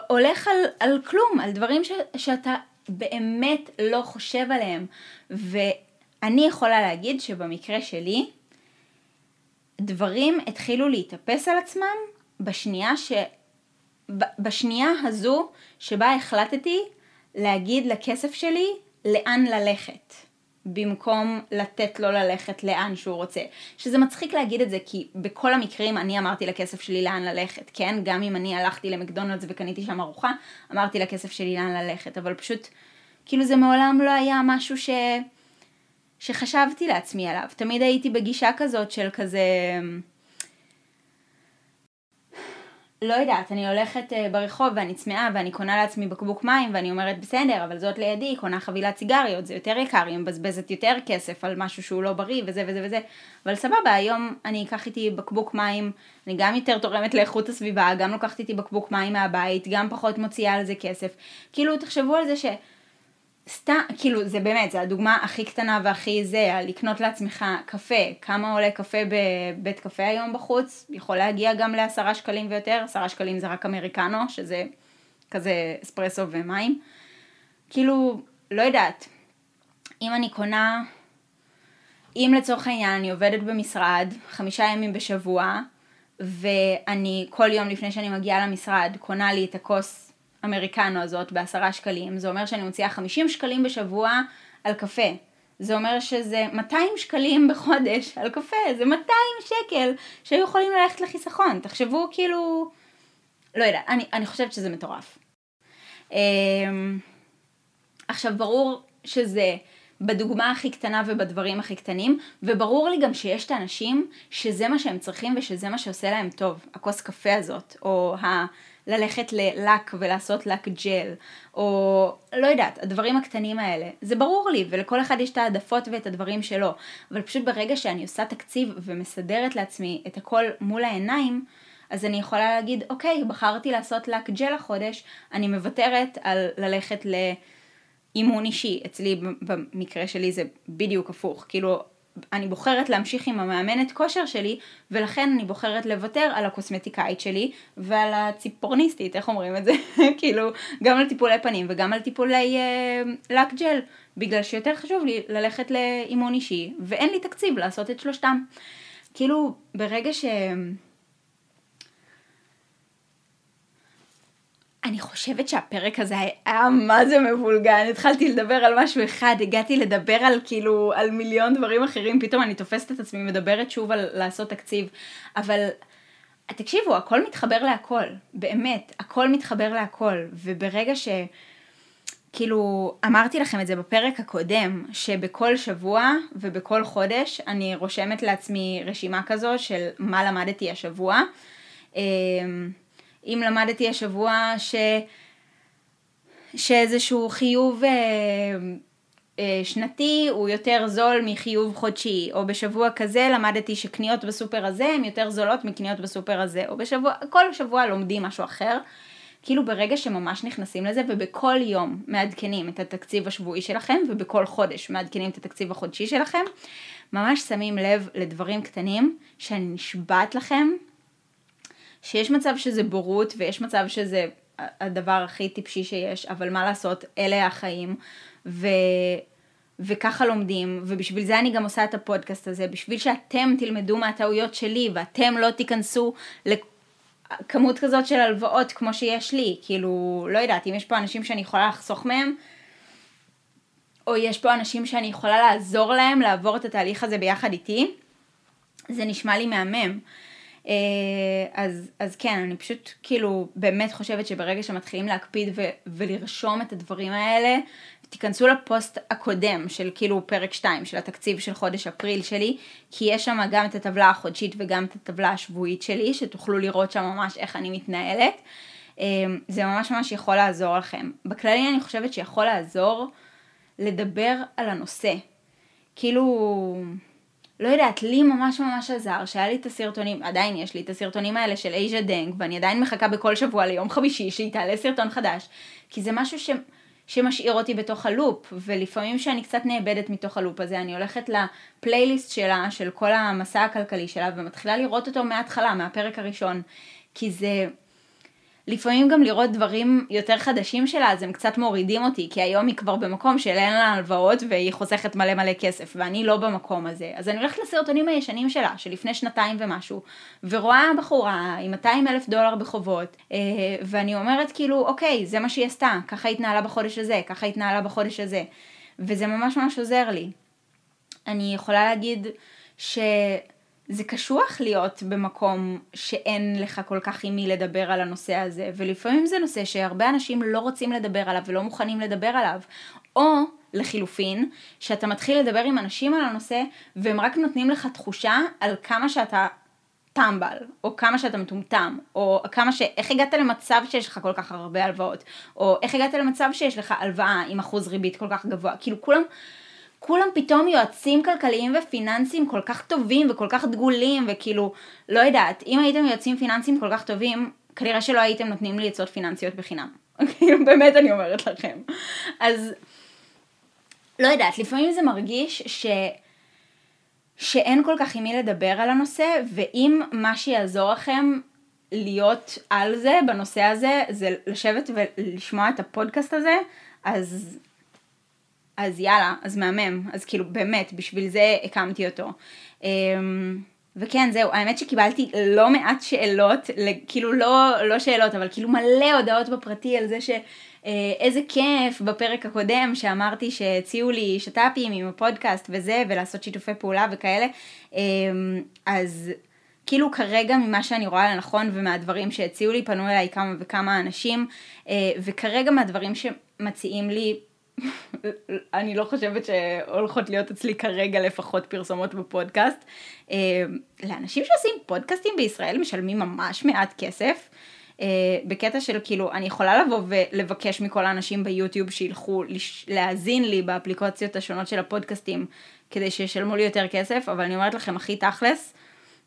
הולך על, על כלום, על דברים ש, שאתה באמת לא חושב עליהם. ואני יכולה להגיד שבמקרה שלי, דברים התחילו להתאפס על עצמם בשנייה ש... בשנייה הזו שבה החלטתי להגיד לכסף שלי לאן ללכת, במקום לתת לו ללכת לאן שהוא רוצה. שזה מצחיק להגיד את זה, כי בכל המקרים אני אמרתי לכסף שלי לאן ללכת, כן? גם אם אני הלכתי למקדונלדס וקניתי שם ארוחה, אמרתי לכסף שלי לאן ללכת, אבל פשוט, כאילו זה מעולם לא היה משהו ש... שחשבתי לעצמי עליו. תמיד הייתי בגישה כזאת של כזה... לא יודעת, אני הולכת uh, ברחוב ואני צמאה ואני קונה לעצמי בקבוק מים ואני אומרת בסדר, אבל זאת לידי, היא קונה חבילת סיגריות, זה יותר יקר, היא מבזבזת יותר כסף על משהו שהוא לא בריא וזה וזה וזה, אבל סבבה, היום אני אקח איתי בקבוק מים, אני גם יותר תורמת לאיכות הסביבה, גם לוקחת איתי בקבוק מים מהבית, גם פחות מוציאה על זה כסף. כאילו, תחשבו על זה ש... סתם, כאילו זה באמת, זה הדוגמה הכי קטנה והכי זה, לקנות לעצמך קפה, כמה עולה קפה בבית קפה היום בחוץ, יכול להגיע גם לעשרה שקלים ויותר, עשרה שקלים זה רק אמריקנו, שזה כזה אספרסו ומים, כאילו, לא יודעת, אם אני קונה, אם לצורך העניין אני עובדת במשרד חמישה ימים בשבוע, ואני כל יום לפני שאני מגיעה למשרד קונה לי את הכוס אמריקנו הזאת בעשרה שקלים, זה אומר שאני מוציאה 50 שקלים בשבוע על קפה. זה אומר שזה 200 שקלים בחודש על קפה, זה 200 שקל שהיו יכולים ללכת לחיסכון. תחשבו כאילו, לא יודע, אני, אני חושבת שזה מטורף. עכשיו, ברור שזה בדוגמה הכי קטנה ובדברים הכי קטנים, וברור לי גם שיש את האנשים שזה מה שהם צריכים ושזה מה שעושה להם טוב, הכוס קפה הזאת, או ה... ללכת ללק ולעשות לק ג'ל, או לא יודעת, הדברים הקטנים האלה. זה ברור לי, ולכל אחד יש את העדפות ואת הדברים שלו, אבל פשוט ברגע שאני עושה תקציב ומסדרת לעצמי את הכל מול העיניים, אז אני יכולה להגיד, אוקיי, בחרתי לעשות לק ג'ל החודש, אני מוותרת על ללכת לאימון אישי. אצלי, במקרה שלי זה בדיוק הפוך. כאילו, אני בוחרת להמשיך עם המאמנת כושר שלי, ולכן אני בוחרת לוותר על הקוסמטיקאית שלי ועל הציפורניסטית, איך אומרים את זה? [LAUGHS] כאילו, גם על טיפולי פנים וגם על טיפולי אה, לק ג'ל, בגלל שיותר חשוב לי ללכת לאימון אישי, ואין לי תקציב לעשות את שלושתם. כאילו, ברגע ש... אני חושבת שהפרק הזה היה מה זה מבולגן, התחלתי לדבר על משהו אחד, הגעתי לדבר על כאילו, על מיליון דברים אחרים, פתאום אני תופסת את עצמי מדברת שוב על לעשות תקציב, אבל תקשיבו, הכל מתחבר להכל, באמת, הכל מתחבר להכל, וברגע ש... כאילו, אמרתי לכם את זה בפרק הקודם, שבכל שבוע ובכל חודש אני רושמת לעצמי רשימה כזו של מה למדתי השבוע. אם למדתי השבוע ש... שאיזשהו חיוב אה, אה, שנתי הוא יותר זול מחיוב חודשי, או בשבוע כזה למדתי שקניות בסופר הזה הן יותר זולות מקניות בסופר הזה, או בשבוע, כל שבוע לומדים משהו אחר. כאילו ברגע שממש נכנסים לזה ובכל יום מעדכנים את התקציב השבועי שלכם ובכל חודש מעדכנים את התקציב החודשי שלכם, ממש שמים לב לדברים קטנים שאני נשבעת לכם שיש מצב שזה בורות ויש מצב שזה הדבר הכי טיפשי שיש, אבל מה לעשות, אלה החיים, ו... וככה לומדים, ובשביל זה אני גם עושה את הפודקאסט הזה, בשביל שאתם תלמדו מהטעויות שלי, ואתם לא תיכנסו לכמות כזאת של הלוואות כמו שיש לי, כאילו, לא יודעת, אם יש פה אנשים שאני יכולה לחסוך מהם, או יש פה אנשים שאני יכולה לעזור להם לעבור את התהליך הזה ביחד איתי, זה נשמע לי מהמם. אה, אז, אז כן, אני פשוט כאילו באמת חושבת שברגע שמתחילים להקפיד ו- ולרשום את הדברים האלה, תיכנסו לפוסט הקודם של כאילו פרק 2 של התקציב של חודש אפריל שלי, כי יש שם גם את הטבלה החודשית וגם את הטבלה השבועית שלי, שתוכלו לראות שם ממש איך אני מתנהלת. אה, זה ממש ממש יכול לעזור לכם. בכללי אני חושבת שיכול לעזור לדבר על הנושא. כאילו... לא יודעת, לי ממש ממש עזר שהיה לי את הסרטונים, עדיין יש לי את הסרטונים האלה של אייז'ה דנג, ואני עדיין מחכה בכל שבוע ליום חמישי שיתעלה סרטון חדש, כי זה משהו ש... שמשאיר אותי בתוך הלופ, ולפעמים שאני קצת נאבדת מתוך הלופ הזה, אני הולכת לפלייליסט שלה, של כל המסע הכלכלי שלה, ומתחילה לראות אותו מההתחלה, מהפרק הראשון, כי זה... לפעמים גם לראות דברים יותר חדשים שלה, אז הם קצת מורידים אותי, כי היום היא כבר במקום שאין לה הלוואות והיא חוסכת מלא מלא כסף, ואני לא במקום הזה. אז אני הולכת לסרטונים הישנים שלה, שלפני שנתיים ומשהו, ורואה בחורה עם 200 אלף דולר בחובות, אה, ואני אומרת כאילו, אוקיי, זה מה שהיא עשתה, ככה התנהלה בחודש הזה, ככה התנהלה בחודש הזה, וזה ממש ממש עוזר לי. אני יכולה להגיד ש... זה קשוח להיות במקום שאין לך כל כך עם מי לדבר על הנושא הזה, ולפעמים זה נושא שהרבה אנשים לא רוצים לדבר עליו ולא מוכנים לדבר עליו, או לחילופין, שאתה מתחיל לדבר עם אנשים על הנושא והם רק נותנים לך תחושה על כמה שאתה טמבל, או כמה שאתה מטומטם, או כמה ש... איך הגעת למצב שיש לך כל כך הרבה הלוואות, או איך הגעת למצב שיש לך הלוואה עם אחוז ריבית כל כך גבוה, כאילו כולם... כולם פתאום יועצים כלכליים ופיננסיים כל כך טובים וכל כך דגולים וכאילו, לא יודעת, אם הייתם יועצים פיננסיים כל כך טובים, כנראה שלא הייתם נותנים לי עצות פיננסיות בחינם. [LAUGHS] באמת אני אומרת לכם. אז, לא יודעת, לפעמים זה מרגיש ש... שאין כל כך עם מי לדבר על הנושא, ואם מה שיעזור לכם להיות על זה, בנושא הזה, זה לשבת ולשמוע את הפודקאסט הזה, אז אז יאללה, אז מהמם, אז כאילו באמת, בשביל זה הקמתי אותו. אמ, וכן, זהו, האמת שקיבלתי לא מעט שאלות, כאילו לא, לא שאלות, אבל כאילו מלא הודעות בפרטי על זה ש... אה, כיף בפרק הקודם שאמרתי שהציעו לי שת"פים עם הפודקאסט וזה, ולעשות שיתופי פעולה וכאלה. אמ, אז כאילו כרגע ממה שאני רואה לנכון ומהדברים שהציעו לי, פנו אליי כמה וכמה אנשים, אה, וכרגע מהדברים שמציעים לי, אני לא חושבת שהולכות להיות אצלי כרגע לפחות פרסומות בפודקאסט. אה, לאנשים שעושים פודקאסטים בישראל משלמים ממש מעט כסף. Uh, בקטע של כאילו, אני יכולה לבוא ולבקש מכל האנשים ביוטיוב שילכו. להאזין לי באפליקציות השונות של הפודקאסטים כדי שישלמו לי יותר כסף, אבל אני אומרת לכם הכי תכלס,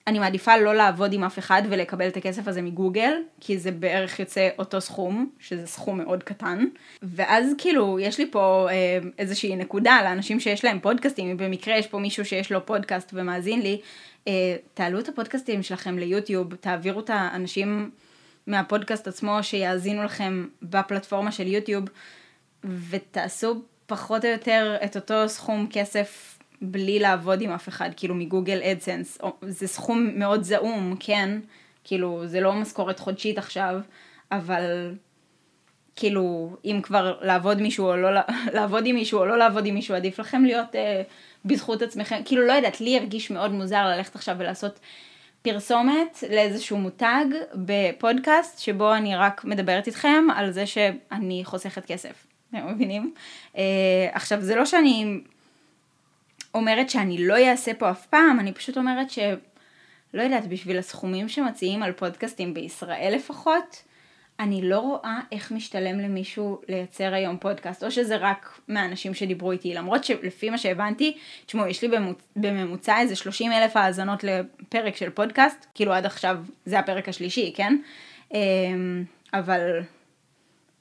אני מעדיפה לא לעבוד עם אף אחד ולקבל את הכסף הזה מגוגל, כי זה בערך יוצא אותו סכום, שזה סכום מאוד קטן. ואז כאילו, יש לי פה אה, איזושהי נקודה לאנשים שיש להם פודקאסטים, אם במקרה יש פה מישהו שיש לו פודקאסט ומאזין לי, אה, תעלו את הפודקאסטים שלכם ליוטיוב, תעבירו את האנשים מהפודקאסט עצמו שיאזינו לכם בפלטפורמה של יוטיוב, ותעשו פחות או יותר את אותו סכום כסף בלי לעבוד עם אף אחד, כאילו מגוגל אדסנס, זה סכום מאוד זעום, כן, כאילו זה לא משכורת חודשית עכשיו, אבל כאילו אם כבר לעבוד מישהו או לא [LAUGHS] לעבוד עם מישהו או לא לעבוד עם מישהו, עדיף לכם להיות אה, בזכות עצמכם, כאילו לא יודעת, לי הרגיש מאוד מוזר ללכת עכשיו ולעשות פרסומת לאיזשהו מותג בפודקאסט שבו אני רק מדברת איתכם על זה שאני חוסכת כסף, אתם מבינים? אה, עכשיו זה לא שאני אומרת שאני לא אעשה פה אף פעם, אני פשוט אומרת ש... לא יודעת, בשביל הסכומים שמציעים על פודקאסטים בישראל לפחות, אני לא רואה איך משתלם למישהו לייצר היום פודקאסט, או שזה רק מהאנשים שדיברו איתי, למרות שלפי מה שהבנתי, תשמעו, יש לי. בממוצע איזה 30 אלף האזנות לפרק של פודקאסט, כאילו עד עכשיו זה הפרק השלישי, כן? אמ, אבל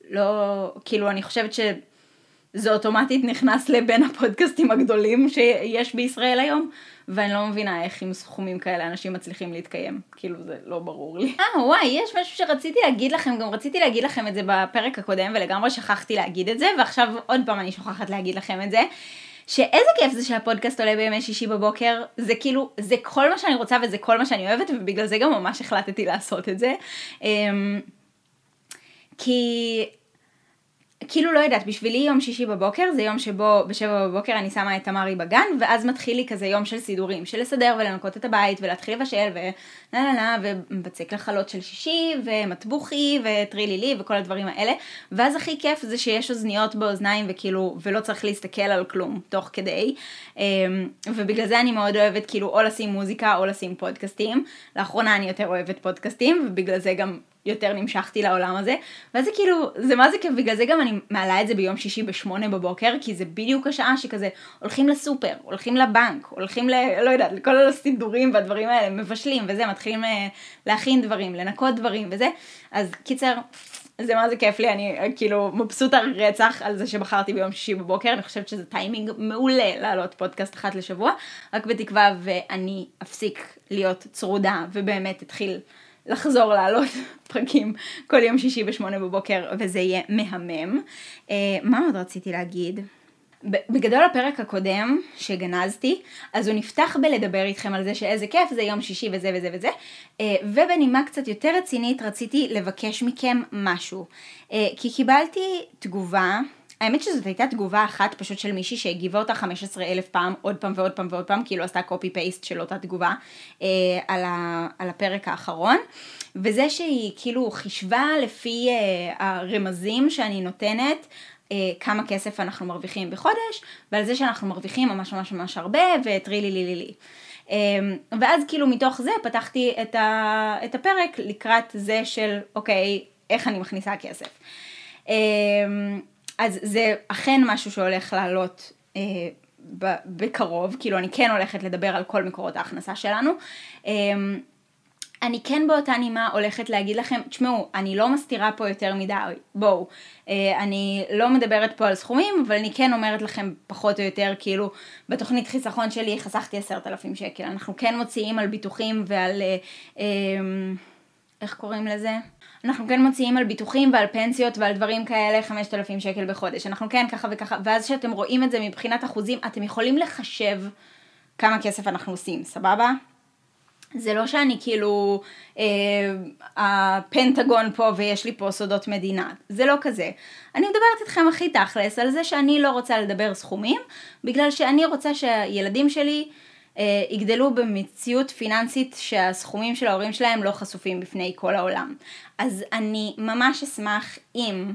לא, כאילו אני חושבת ש... זה אוטומטית נכנס לבין הפודקאסטים הגדולים שיש בישראל היום, ואני לא מבינה איך עם סכומים כאלה אנשים מצליחים להתקיים, כאילו זה לא ברור לי. אה וואי, יש משהו שרציתי להגיד לכם, גם רציתי להגיד לכם את זה בפרק הקודם ולגמרי שכחתי להגיד את זה, ועכשיו עוד פעם אני שוכחת להגיד לכם את זה. שאיזה כיף זה שהפודקאסט עולה בימי שישי בבוקר, זה כאילו, זה כל מה שאני רוצה וזה כל מה שאני אוהבת, ובגלל זה גם ממש החלטתי לעשות את זה. אמ, כי כאילו לא יודעת, בשבילי יום שישי בבוקר זה יום שבו בשבע בבוקר אני שמה את תמרי בגן ואז מתחיל לי כזה יום של סידורים, של לסדר ולנקות את הבית ולהתחיל לבשל ולה לה לה ובצק לחלות של שישי ומטבוחי וטרילילי וכל הדברים האלה. ואז הכי כיף זה שיש אוזניות באוזניים וכאילו ולא צריך להסתכל על כלום תוך כדי. אמ, ובגלל זה אני מאוד אוהבת כאילו או לשים מוזיקה או לשים פודקאסטים. לאחרונה אני יותר אוהבת פודקאסטים ובגלל זה גם יותר נמשכתי לעולם הזה, ואז זה כאילו, זה מה זה כיף, בגלל זה גם אני מעלה את זה ביום שישי בשמונה בבוקר, כי זה בדיוק השעה שכזה הולכים לסופר, הולכים לבנק, הולכים ל... לא יודעת, לכל הסידורים והדברים האלה, מבשלים וזה, מתחילים אה, להכין דברים, לנקות דברים וזה, אז קיצר, זה מה זה כיף לי, אני אה, כאילו מבסוטה רצח על זה שבחרתי ביום שישי בבוקר, אני חושבת שזה טיימינג מעולה לעלות פודקאסט אחת לשבוע, רק בתקווה ואני אפסיק להיות צרודה ובאמת אתחיל לחזור לעלות [LAUGHS] פרקים כל יום שישי בשמונה בבוקר וזה יהיה מהמם. Uh, מה עוד רציתי להגיד? בגדול הפרק הקודם שגנזתי, אז הוא נפתח בלדבר איתכם על זה שאיזה כיף זה יום שישי וזה וזה וזה, אה, ובנימה קצת יותר רצינית רציתי לבקש מכם משהו, אה, כי קיבלתי תגובה האמת שזאת הייתה תגובה אחת פשוט של מישהי שהגיבה אותה 15 אלף פעם, עוד פעם ועוד פעם ועוד פעם, כאילו עשתה קופי פייסט של אותה תגובה אה, על, ה, על הפרק האחרון, וזה שהיא כאילו חישבה לפי אה, הרמזים שאני נותנת, אה, כמה כסף אנחנו מרוויחים בחודש, ועל זה שאנחנו מרוויחים ממש ממש ממש הרבה, וטרילי לי לי לי. אה, ואז כאילו מתוך זה פתחתי את, ה, את הפרק לקראת זה של אוקיי, איך אני מכניסה כסף. אז זה אכן משהו שהולך לעלות אה, בקרוב, כאילו אני כן הולכת לדבר על כל מקורות ההכנסה שלנו. אה, אני כן באותה נימה הולכת להגיד לכם, תשמעו, אני לא מסתירה פה יותר מדי, בואו, אה, אני לא מדברת פה על סכומים, אבל אני כן אומרת לכם פחות או יותר, כאילו, בתוכנית חיסכון שלי חסכתי עשרת אלפים שקל, אנחנו כן מוציאים על ביטוחים ועל, אה, אה, איך קוראים לזה? אנחנו כן מוציאים על ביטוחים ועל פנסיות ועל דברים כאלה 5,000 שקל בחודש, אנחנו כן ככה וככה, ואז כשאתם רואים את זה מבחינת אחוזים, אתם יכולים לחשב כמה כסף אנחנו עושים, סבבה? זה לא שאני כאילו אה, הפנטגון פה ויש לי פה סודות מדינה, זה לא כזה. אני מדברת איתכם הכי תכלס על זה שאני לא רוצה לדבר סכומים, בגלל שאני רוצה שהילדים שלי יגדלו במציאות פיננסית שהסכומים של ההורים שלהם לא חשופים בפני כל העולם. אז אני ממש אשמח אם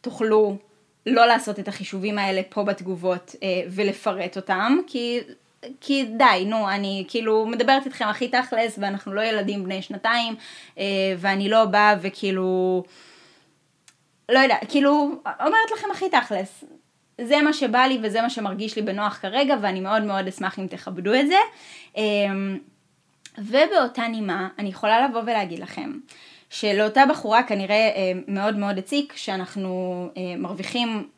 תוכלו לא לעשות את החישובים האלה פה בתגובות אה, ולפרט אותם, כי כי די, נו, אני כאילו מדברת איתכם הכי תכלס, ואנחנו לא ילדים בני שנתיים, אה, ואני לא באה וכאילו, לא יודע, כאילו, אומרת לכם הכי תכלס. זה מה שבא לי וזה מה שמרגיש לי בנוח כרגע, ואני מאוד מאוד אשמח אם תכבדו את זה. אה, ובאותה נימה, אני יכולה לבוא ולהגיד לכם, שלאותה בחורה כנראה אה, מאוד מאוד הציק שאנחנו מרוויחים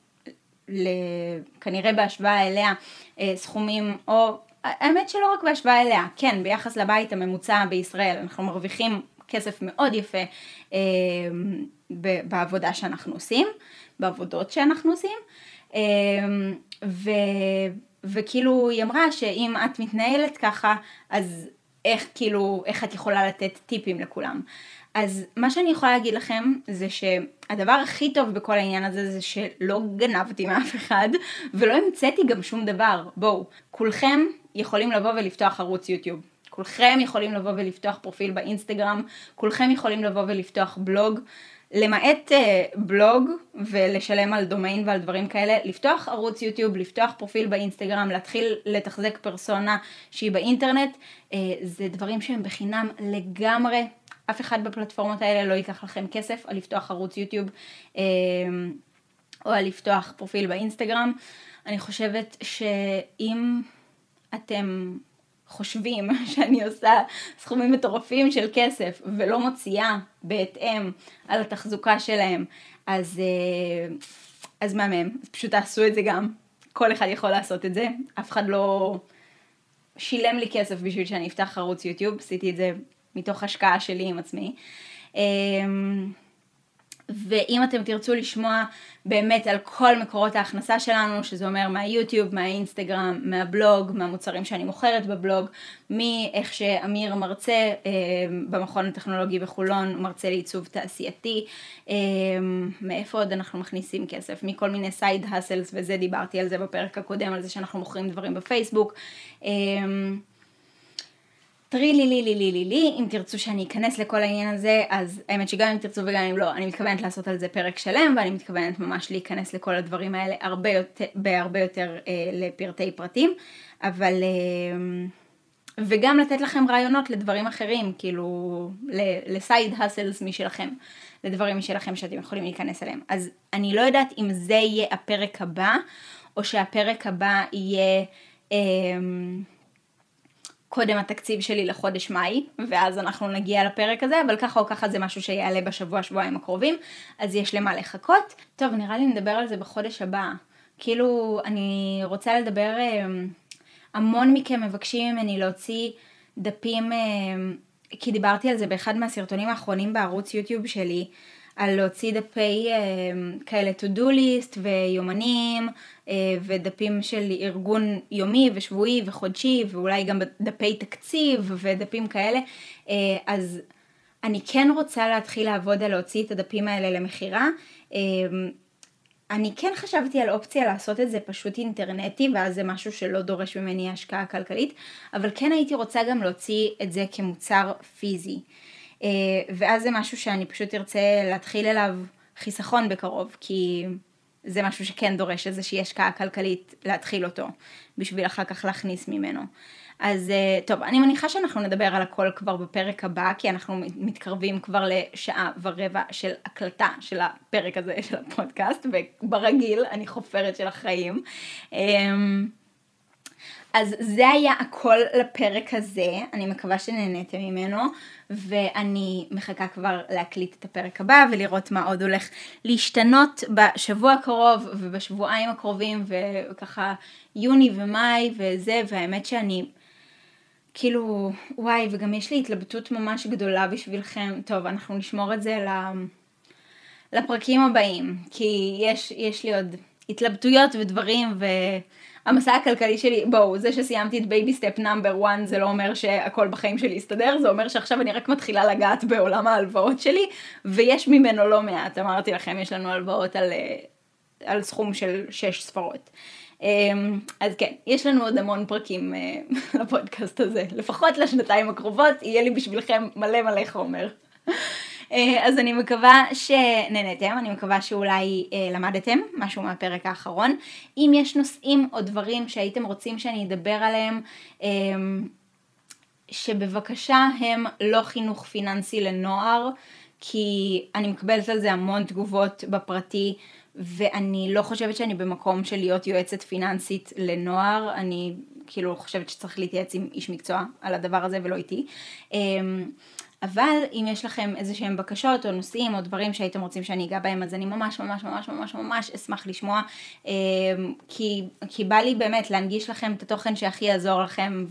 כנראה בהשוואה אליה אה, סכומים, או האמת שלא רק בהשוואה אליה, כן, ביחס לבית הממוצע בישראל, אנחנו מרוויחים כסף מאוד יפה אה, בעבודה שאנחנו עושים, בעבודות שאנחנו עושים, אה, ו, וכאילו היא אמרה שאם את מתנהלת ככה, אז איך כאילו, איך את יכולה לתת טיפים לכולם. אז מה שאני יכולה להגיד לכם זה שהדבר הכי טוב בכל העניין הזה זה שלא גנבתי מאף אחד ולא המצאתי גם שום דבר. בואו, כולכם יכולים לבוא ולפתוח ערוץ יוטיוב. כולכם יכולים לבוא ולפתוח פרופיל באינסטגרם, כולכם יכולים לבוא ולפתוח בלוג. למעט uh, בלוג ולשלם על דומיין ועל דברים כאלה, לפתוח ערוץ יוטיוב, לפתוח פרופיל באינסטגרם, להתחיל לתחזק פרסונה שהיא באינטרנט, uh, זה דברים שהם בחינם לגמרי אף אחד בפלטפורמות האלה לא ייקח לכם כסף על לפתוח ערוץ יוטיוב אה, או על לפתוח פרופיל באינסטגרם. אני חושבת שאם אתם חושבים [LAUGHS] שאני עושה סכומים מטורפים של כסף ולא מוציאה בהתאם על התחזוקה שלהם, אז, אה, אז מהמם, אז פשוט תעשו את זה גם. כל אחד יכול לעשות את זה, אף אחד לא שילם לי כסף בשביל שאני אפתח ערוץ יוטיוב, עשיתי את זה מתוך השקעה שלי עם עצמי. ואם אתם תרצו לשמוע באמת על כל מקורות ההכנסה שלנו, שזה אומר מהיוטיוב, מהאינסטגרם, מהבלוג, מהמוצרים שאני מוכרת בבלוג, מאיך שאמיר מרצה אה, במכון הטכנולוגי בחולון, מרצה לעיצוב תעשייתי, אה, מאיפה עוד אנחנו מכניסים כסף, מכל מיני סייד האסלס וזה, דיברתי על זה בפרק הקודם, על זה שאנחנו מוכרים דברים בפייסבוק. אה, טרי לי לי לי לי לי לי, אם תרצו שאני אכנס לכל העניין הזה, אז האמת שגם אם תרצו וגם אם לא, אני מתכוונת לעשות על זה פרק שלם, ואני מתכוונת ממש להיכנס לכל הדברים האלה הרבה יותר, בהרבה יותר אה, לפרטי פרטים, אבל... אה, וגם לתת לכם רעיונות לדברים אחרים, כאילו לסייד האסלס משלכם, לדברים משלכם שאתם יכולים להיכנס אליהם. אז אני לא יודעת אם זה יהיה הפרק הבא, או שהפרק הבא יהיה... אה, קודם התקציב שלי לחודש מאי, ואז אנחנו נגיע לפרק הזה, אבל ככה או ככה זה משהו שיעלה בשבוע שבועיים הקרובים, אז יש למה לחכות. טוב, נראה לי נדבר על זה בחודש הבא. כאילו, אני רוצה לדבר, אמ, המון מכם מבקשים ממני להוציא דפים, אמ, כי דיברתי על זה באחד מהסרטונים האחרונים בערוץ יוטיוב שלי, על להוציא דפי אה, כאלה to do list ויומנים ודפים של ארגון יומי ושבועי וחודשי ואולי גם דפי תקציב ודפים כאלה אה, אז אני כן רוצה להתחיל לעבוד על להוציא את הדפים האלה למכירה אני כן חשבתי על אופציה לעשות את זה פשוט אינטרנטי ואז זה משהו שלא דורש ממני השקעה כלכלית אבל כן הייתי רוצה גם להוציא את זה כמוצר פיזי. אה, ואז זה משהו שאני פשוט ארצה להתחיל אליו חיסכון בקרוב, כי זה משהו שכן דורש איזושהי השקעה כלכלית להתחיל אותו, בשביל אחר כך להכניס ממנו. אז אה, טוב, אני מניחה שאנחנו נדבר על הכל כבר בפרק הבא, כי אנחנו מתקרבים כבר לשעה ורבע של הקלטה של הפרק הזה של הפודקאסט, וברגיל אני חופרת של החיים. אז זה היה הכל לפרק הזה, אני מקווה שנהניתם ממנו, ואני מחכה כבר להקליט את הפרק הבא ולראות מה עוד הולך להשתנות בשבוע הקרוב ובשבועיים הקרובים, וככה יוני ומאי וזה, והאמת שאני... כאילו, וואי, וגם יש לי התלבטות ממש גדולה בשבילכם. טוב, אנחנו נשמור את זה לפרקים הבאים, כי יש, יש לי עוד התלבטויות ודברים, ו... המסע הכלכלי שלי, בואו, זה שסיימתי את baby step number 1 זה לא אומר שהכל בחיים שלי יסתדר, זה אומר שעכשיו אני רק מתחילה לגעת בעולם ההלוואות שלי, ויש ממנו לא מעט, אמרתי לכם, יש לנו הלוואות על, אה, על סכום של 6 ספרות. אמ, אז כן, יש לנו עוד המון פרקים אה, [LAUGHS] לפודקאסט הזה, לפחות לשנתיים הקרובות, יהיה לי בשבילכם מלא מלא חומר. אה, אז אני מקווה שנהנתם, אני מקווה שאולי אה, למדתם משהו מהפרק האחרון. אם יש נושאים או דברים שהייתם רוצים שאני אדבר עליהם, אה, שבבקשה הם לא חינוך פיננסי לנוער, כי אני מקבלת על זה המון תגובות בפרטי, ואני לא חושבת שאני במקום של להיות יועצת פיננסית לנוער, אני כאילו חושבת שצריך להתייעץ עם איש מקצוע על הדבר הזה ולא איתי. אבל אם יש לכם איזה שהם בקשות או נושאים או דברים שהייתם רוצים שאני אגע בהם אז אני ממש ממש ממש ממש ממש אשמח לשמוע. כי, כי בא לי באמת להנגיש לכם את התוכן שהכי יעזור לכם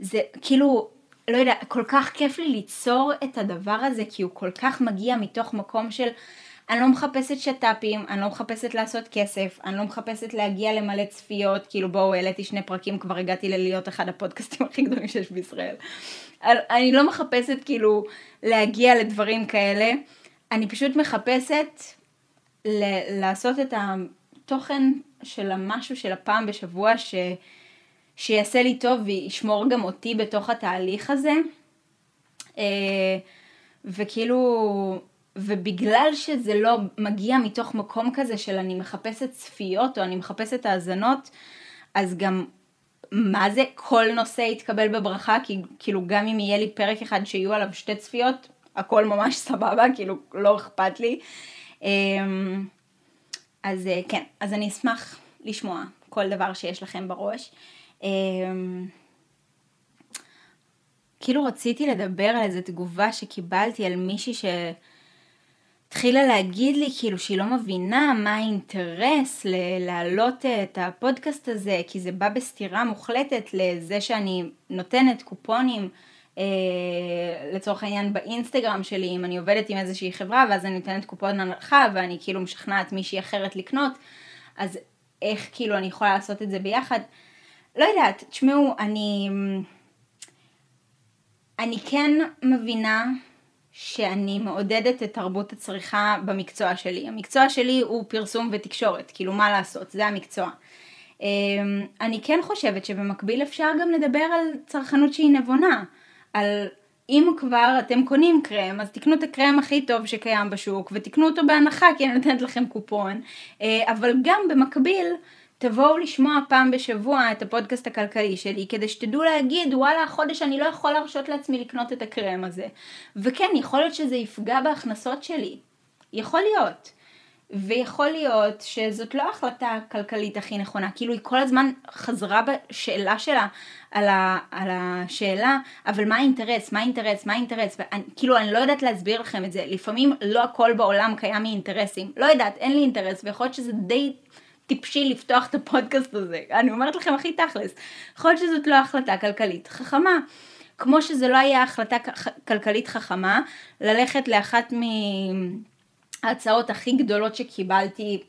וזה כאילו לא יודע כל כך כיף לי ליצור את הדבר הזה כי הוא כל כך מגיע מתוך מקום של אני לא מחפשת שת"פים, אני לא מחפשת לעשות כסף, אני לא מחפשת להגיע למלא צפיות, כאילו בואו העליתי שני פרקים, כבר הגעתי ללהיות אחד הפודקאסטים [LAUGHS] הכי גדולים שיש בישראל. אני לא מחפשת כאילו להגיע לדברים כאלה, אני פשוט מחפשת ל- לעשות את התוכן של המשהו של הפעם בשבוע ש... שיעשה לי טוב וישמור גם אותי בתוך התהליך הזה. אה, וכאילו ובגלל שזה לא מגיע מתוך מקום כזה של אני מחפשת צפיות או אני מחפשת האזנות, אז גם מה זה כל נושא יתקבל בברכה, כי כאילו גם אם יהיה לי פרק אחד שיהיו עליו שתי צפיות, הכל ממש סבבה, כאילו לא אכפת לי. אמ, אז אה, כן, אז אני אשמח לשמוע כל דבר שיש לכם בראש. אמ, כאילו רציתי לדבר על איזה תגובה שקיבלתי על מישהי ש... התחילה להגיד לי כאילו שהיא לא מבינה מה האינטרס להעלות את הפודקאסט הזה, כי זה בא בסתירה מוחלטת לזה שאני נותנת קופונים אה, לצורך העניין באינסטגרם שלי, אם אני עובדת עם איזושהי חברה ואז אני נותנת קופון הנחה ואני כאילו משכנעת מישהי אחרת לקנות, אז איך כאילו אני יכולה לעשות את זה ביחד? לא יודעת, תשמעו, אני... אני כן מבינה שאני מעודדת את תרבות הצריכה במקצוע שלי. המקצוע שלי הוא פרסום ותקשורת, כאילו מה לעשות, זה המקצוע. אמ, אני כן חושבת שבמקביל אפשר גם לדבר על צרכנות שהיא נבונה, על אם כבר אתם קונים קרם, אז תקנו את הקרם הכי טוב שקיים בשוק ותקנו אותו בהנחה כי אני נותנת לכם קופון, אה, אבל גם במקביל תבואו לשמוע פעם בשבוע את הפודקאסט הכלכלי שלי, כדי שתדעו להגיד, וואלה, החודש אני לא יכול להרשות לעצמי לקנות את הקרם הזה. וכן, יכול להיות שזה יפגע בהכנסות שלי. יכול להיות. ויכול להיות שזאת לא ההחלטה הכלכלית הכי נכונה, כאילו היא כל הזמן חזרה בשאלה שלה על, ה, על השאלה, אבל מה האינטרס, מה האינטרס, מה האינטרס, ואני, כאילו אני לא יודעת להסביר לכם את זה, לפעמים לא הכל בעולם קיים מאינטרסים, לא יודעת, אין לי אינטרס, ויכול להיות שזה די טיפשי לפתוח את הפודקאסט הזה. אני אומרת לכם הכי תכלס. יכול להיות שזאת לא החלטה כלכלית חכמה. כמו שזה לא היה החלטה כלכלית חכמה, ללכת לאחת מההצעות הכי גדולות שקיבלתי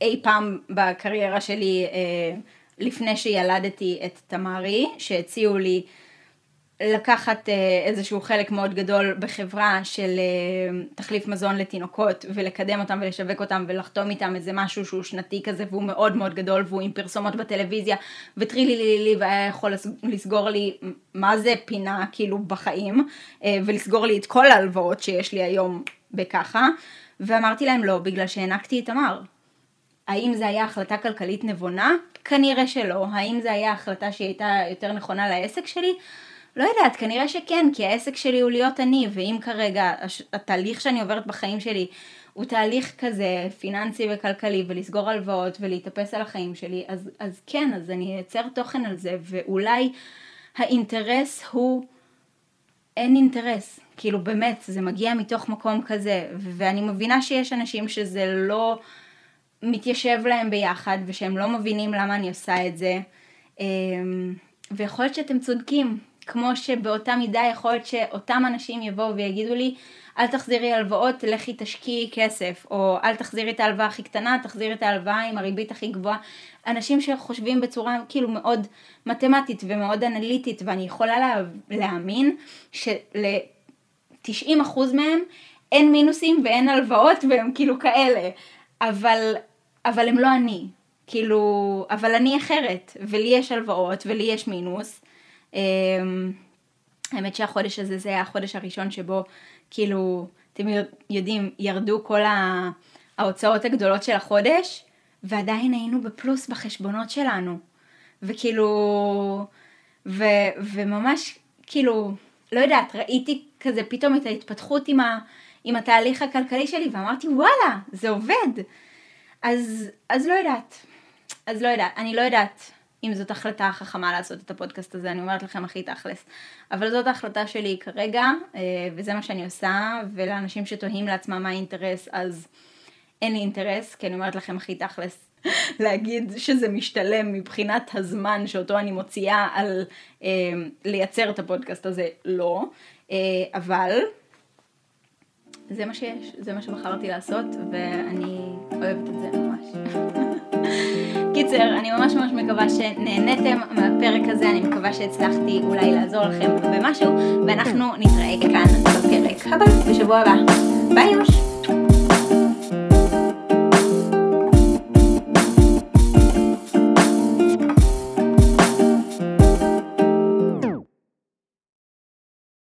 אי פעם בקריירה שלי אה, לפני שילדתי את תמרי, שהציעו לי לקחת אה, איזשהו חלק מאוד גדול בחברה של אה, תחליף מזון לתינוקות ולקדם אותם ולשווק אותם ולחתום איתם איזה משהו שהוא שנתי כזה והוא מאוד מאוד גדול והוא עם פרסומות בטלוויזיה וטרילי לי לי והיה יכול לסגור לי מה זה פינה כאילו בחיים אה, ולסגור לי את כל ההלוואות שיש לי היום בככה ואמרתי להם לא בגלל שהענקתי את תמר. האם זה היה החלטה כלכלית נבונה? כנראה שלא. האם זה היה החלטה שהיא הייתה יותר נכונה לעסק שלי? לא יודעת, כנראה שכן, כי העסק שלי הוא להיות אני, ואם כרגע התהליך שאני עוברת בחיים שלי הוא תהליך כזה פיננסי וכלכלי, ולסגור הלוואות ולהתאפס על החיים שלי, אז, אז כן, אז אני אייצר תוכן על זה, ואולי האינטרס הוא, אין אינטרס, כאילו באמת, זה מגיע מתוך מקום כזה, ואני מבינה שיש אנשים שזה לא מתיישב להם ביחד, ושהם לא מבינים למה אני עושה את זה, אמ, ויכול להיות שאתם צודקים, כמו שבאותה מידה יכול להיות שאותם אנשים יבואו ויגידו לי אל תחזירי הלוואות, לכי תשקיעי כסף, או אל תחזירי את ההלוואה הכי קטנה, תחזירי את ההלוואה עם הריבית הכי גבוהה. אנשים שחושבים בצורה כאילו מאוד מתמטית ומאוד אנליטית, ואני יכולה לה, להאמין של-90% מהם אין מינוסים ואין הלוואות והם כאילו כאלה, אבל, אבל הם לא אני. כאילו, אבל אני אחרת, ולי יש הלוואות, ולי יש מינוס. אמ, האמת שהחודש הזה זה היה החודש הראשון שבו, כאילו, אתם יודעים, ירדו כל ההוצאות הגדולות של החודש, ועדיין היינו בפלוס בחשבונות שלנו. וכאילו, ו, וממש, כאילו, לא יודעת, ראיתי כזה פתאום את ההתפתחות עם, ה, עם התהליך הכלכלי שלי, ואמרתי, וואלה, זה עובד. אז, אז לא יודעת. אז לא יודעת, אני לא יודעת אם זאת החלטה חכמה לעשות את הפודקאסט הזה, אני אומרת לכם הכי תכלס. אבל זאת ההחלטה שלי כרגע, אה, וזה מה שאני עושה, ולאנשים שתוהים לעצמם מה האינטרס, אז אין לי אינטרס, כי אני אומרת לכם הכי תכלס, [LAUGHS] להגיד שזה משתלם מבחינת הזמן שאותו אני מוציאה על אה, לייצר את הפודקאסט הזה, לא. אה, אבל זה מה שיש, זה מה שבחרתי לעשות, ואני אוהבת את זה ממש. [LAUGHS] קיצר, אני ממש ממש מקווה שנהניתם מהפרק הזה, אני מקווה שהצלחתי אולי לעזור לכם במשהו, ואנחנו נתראה כאן בפרק הבא, בשבוע הבא. ביי יוש!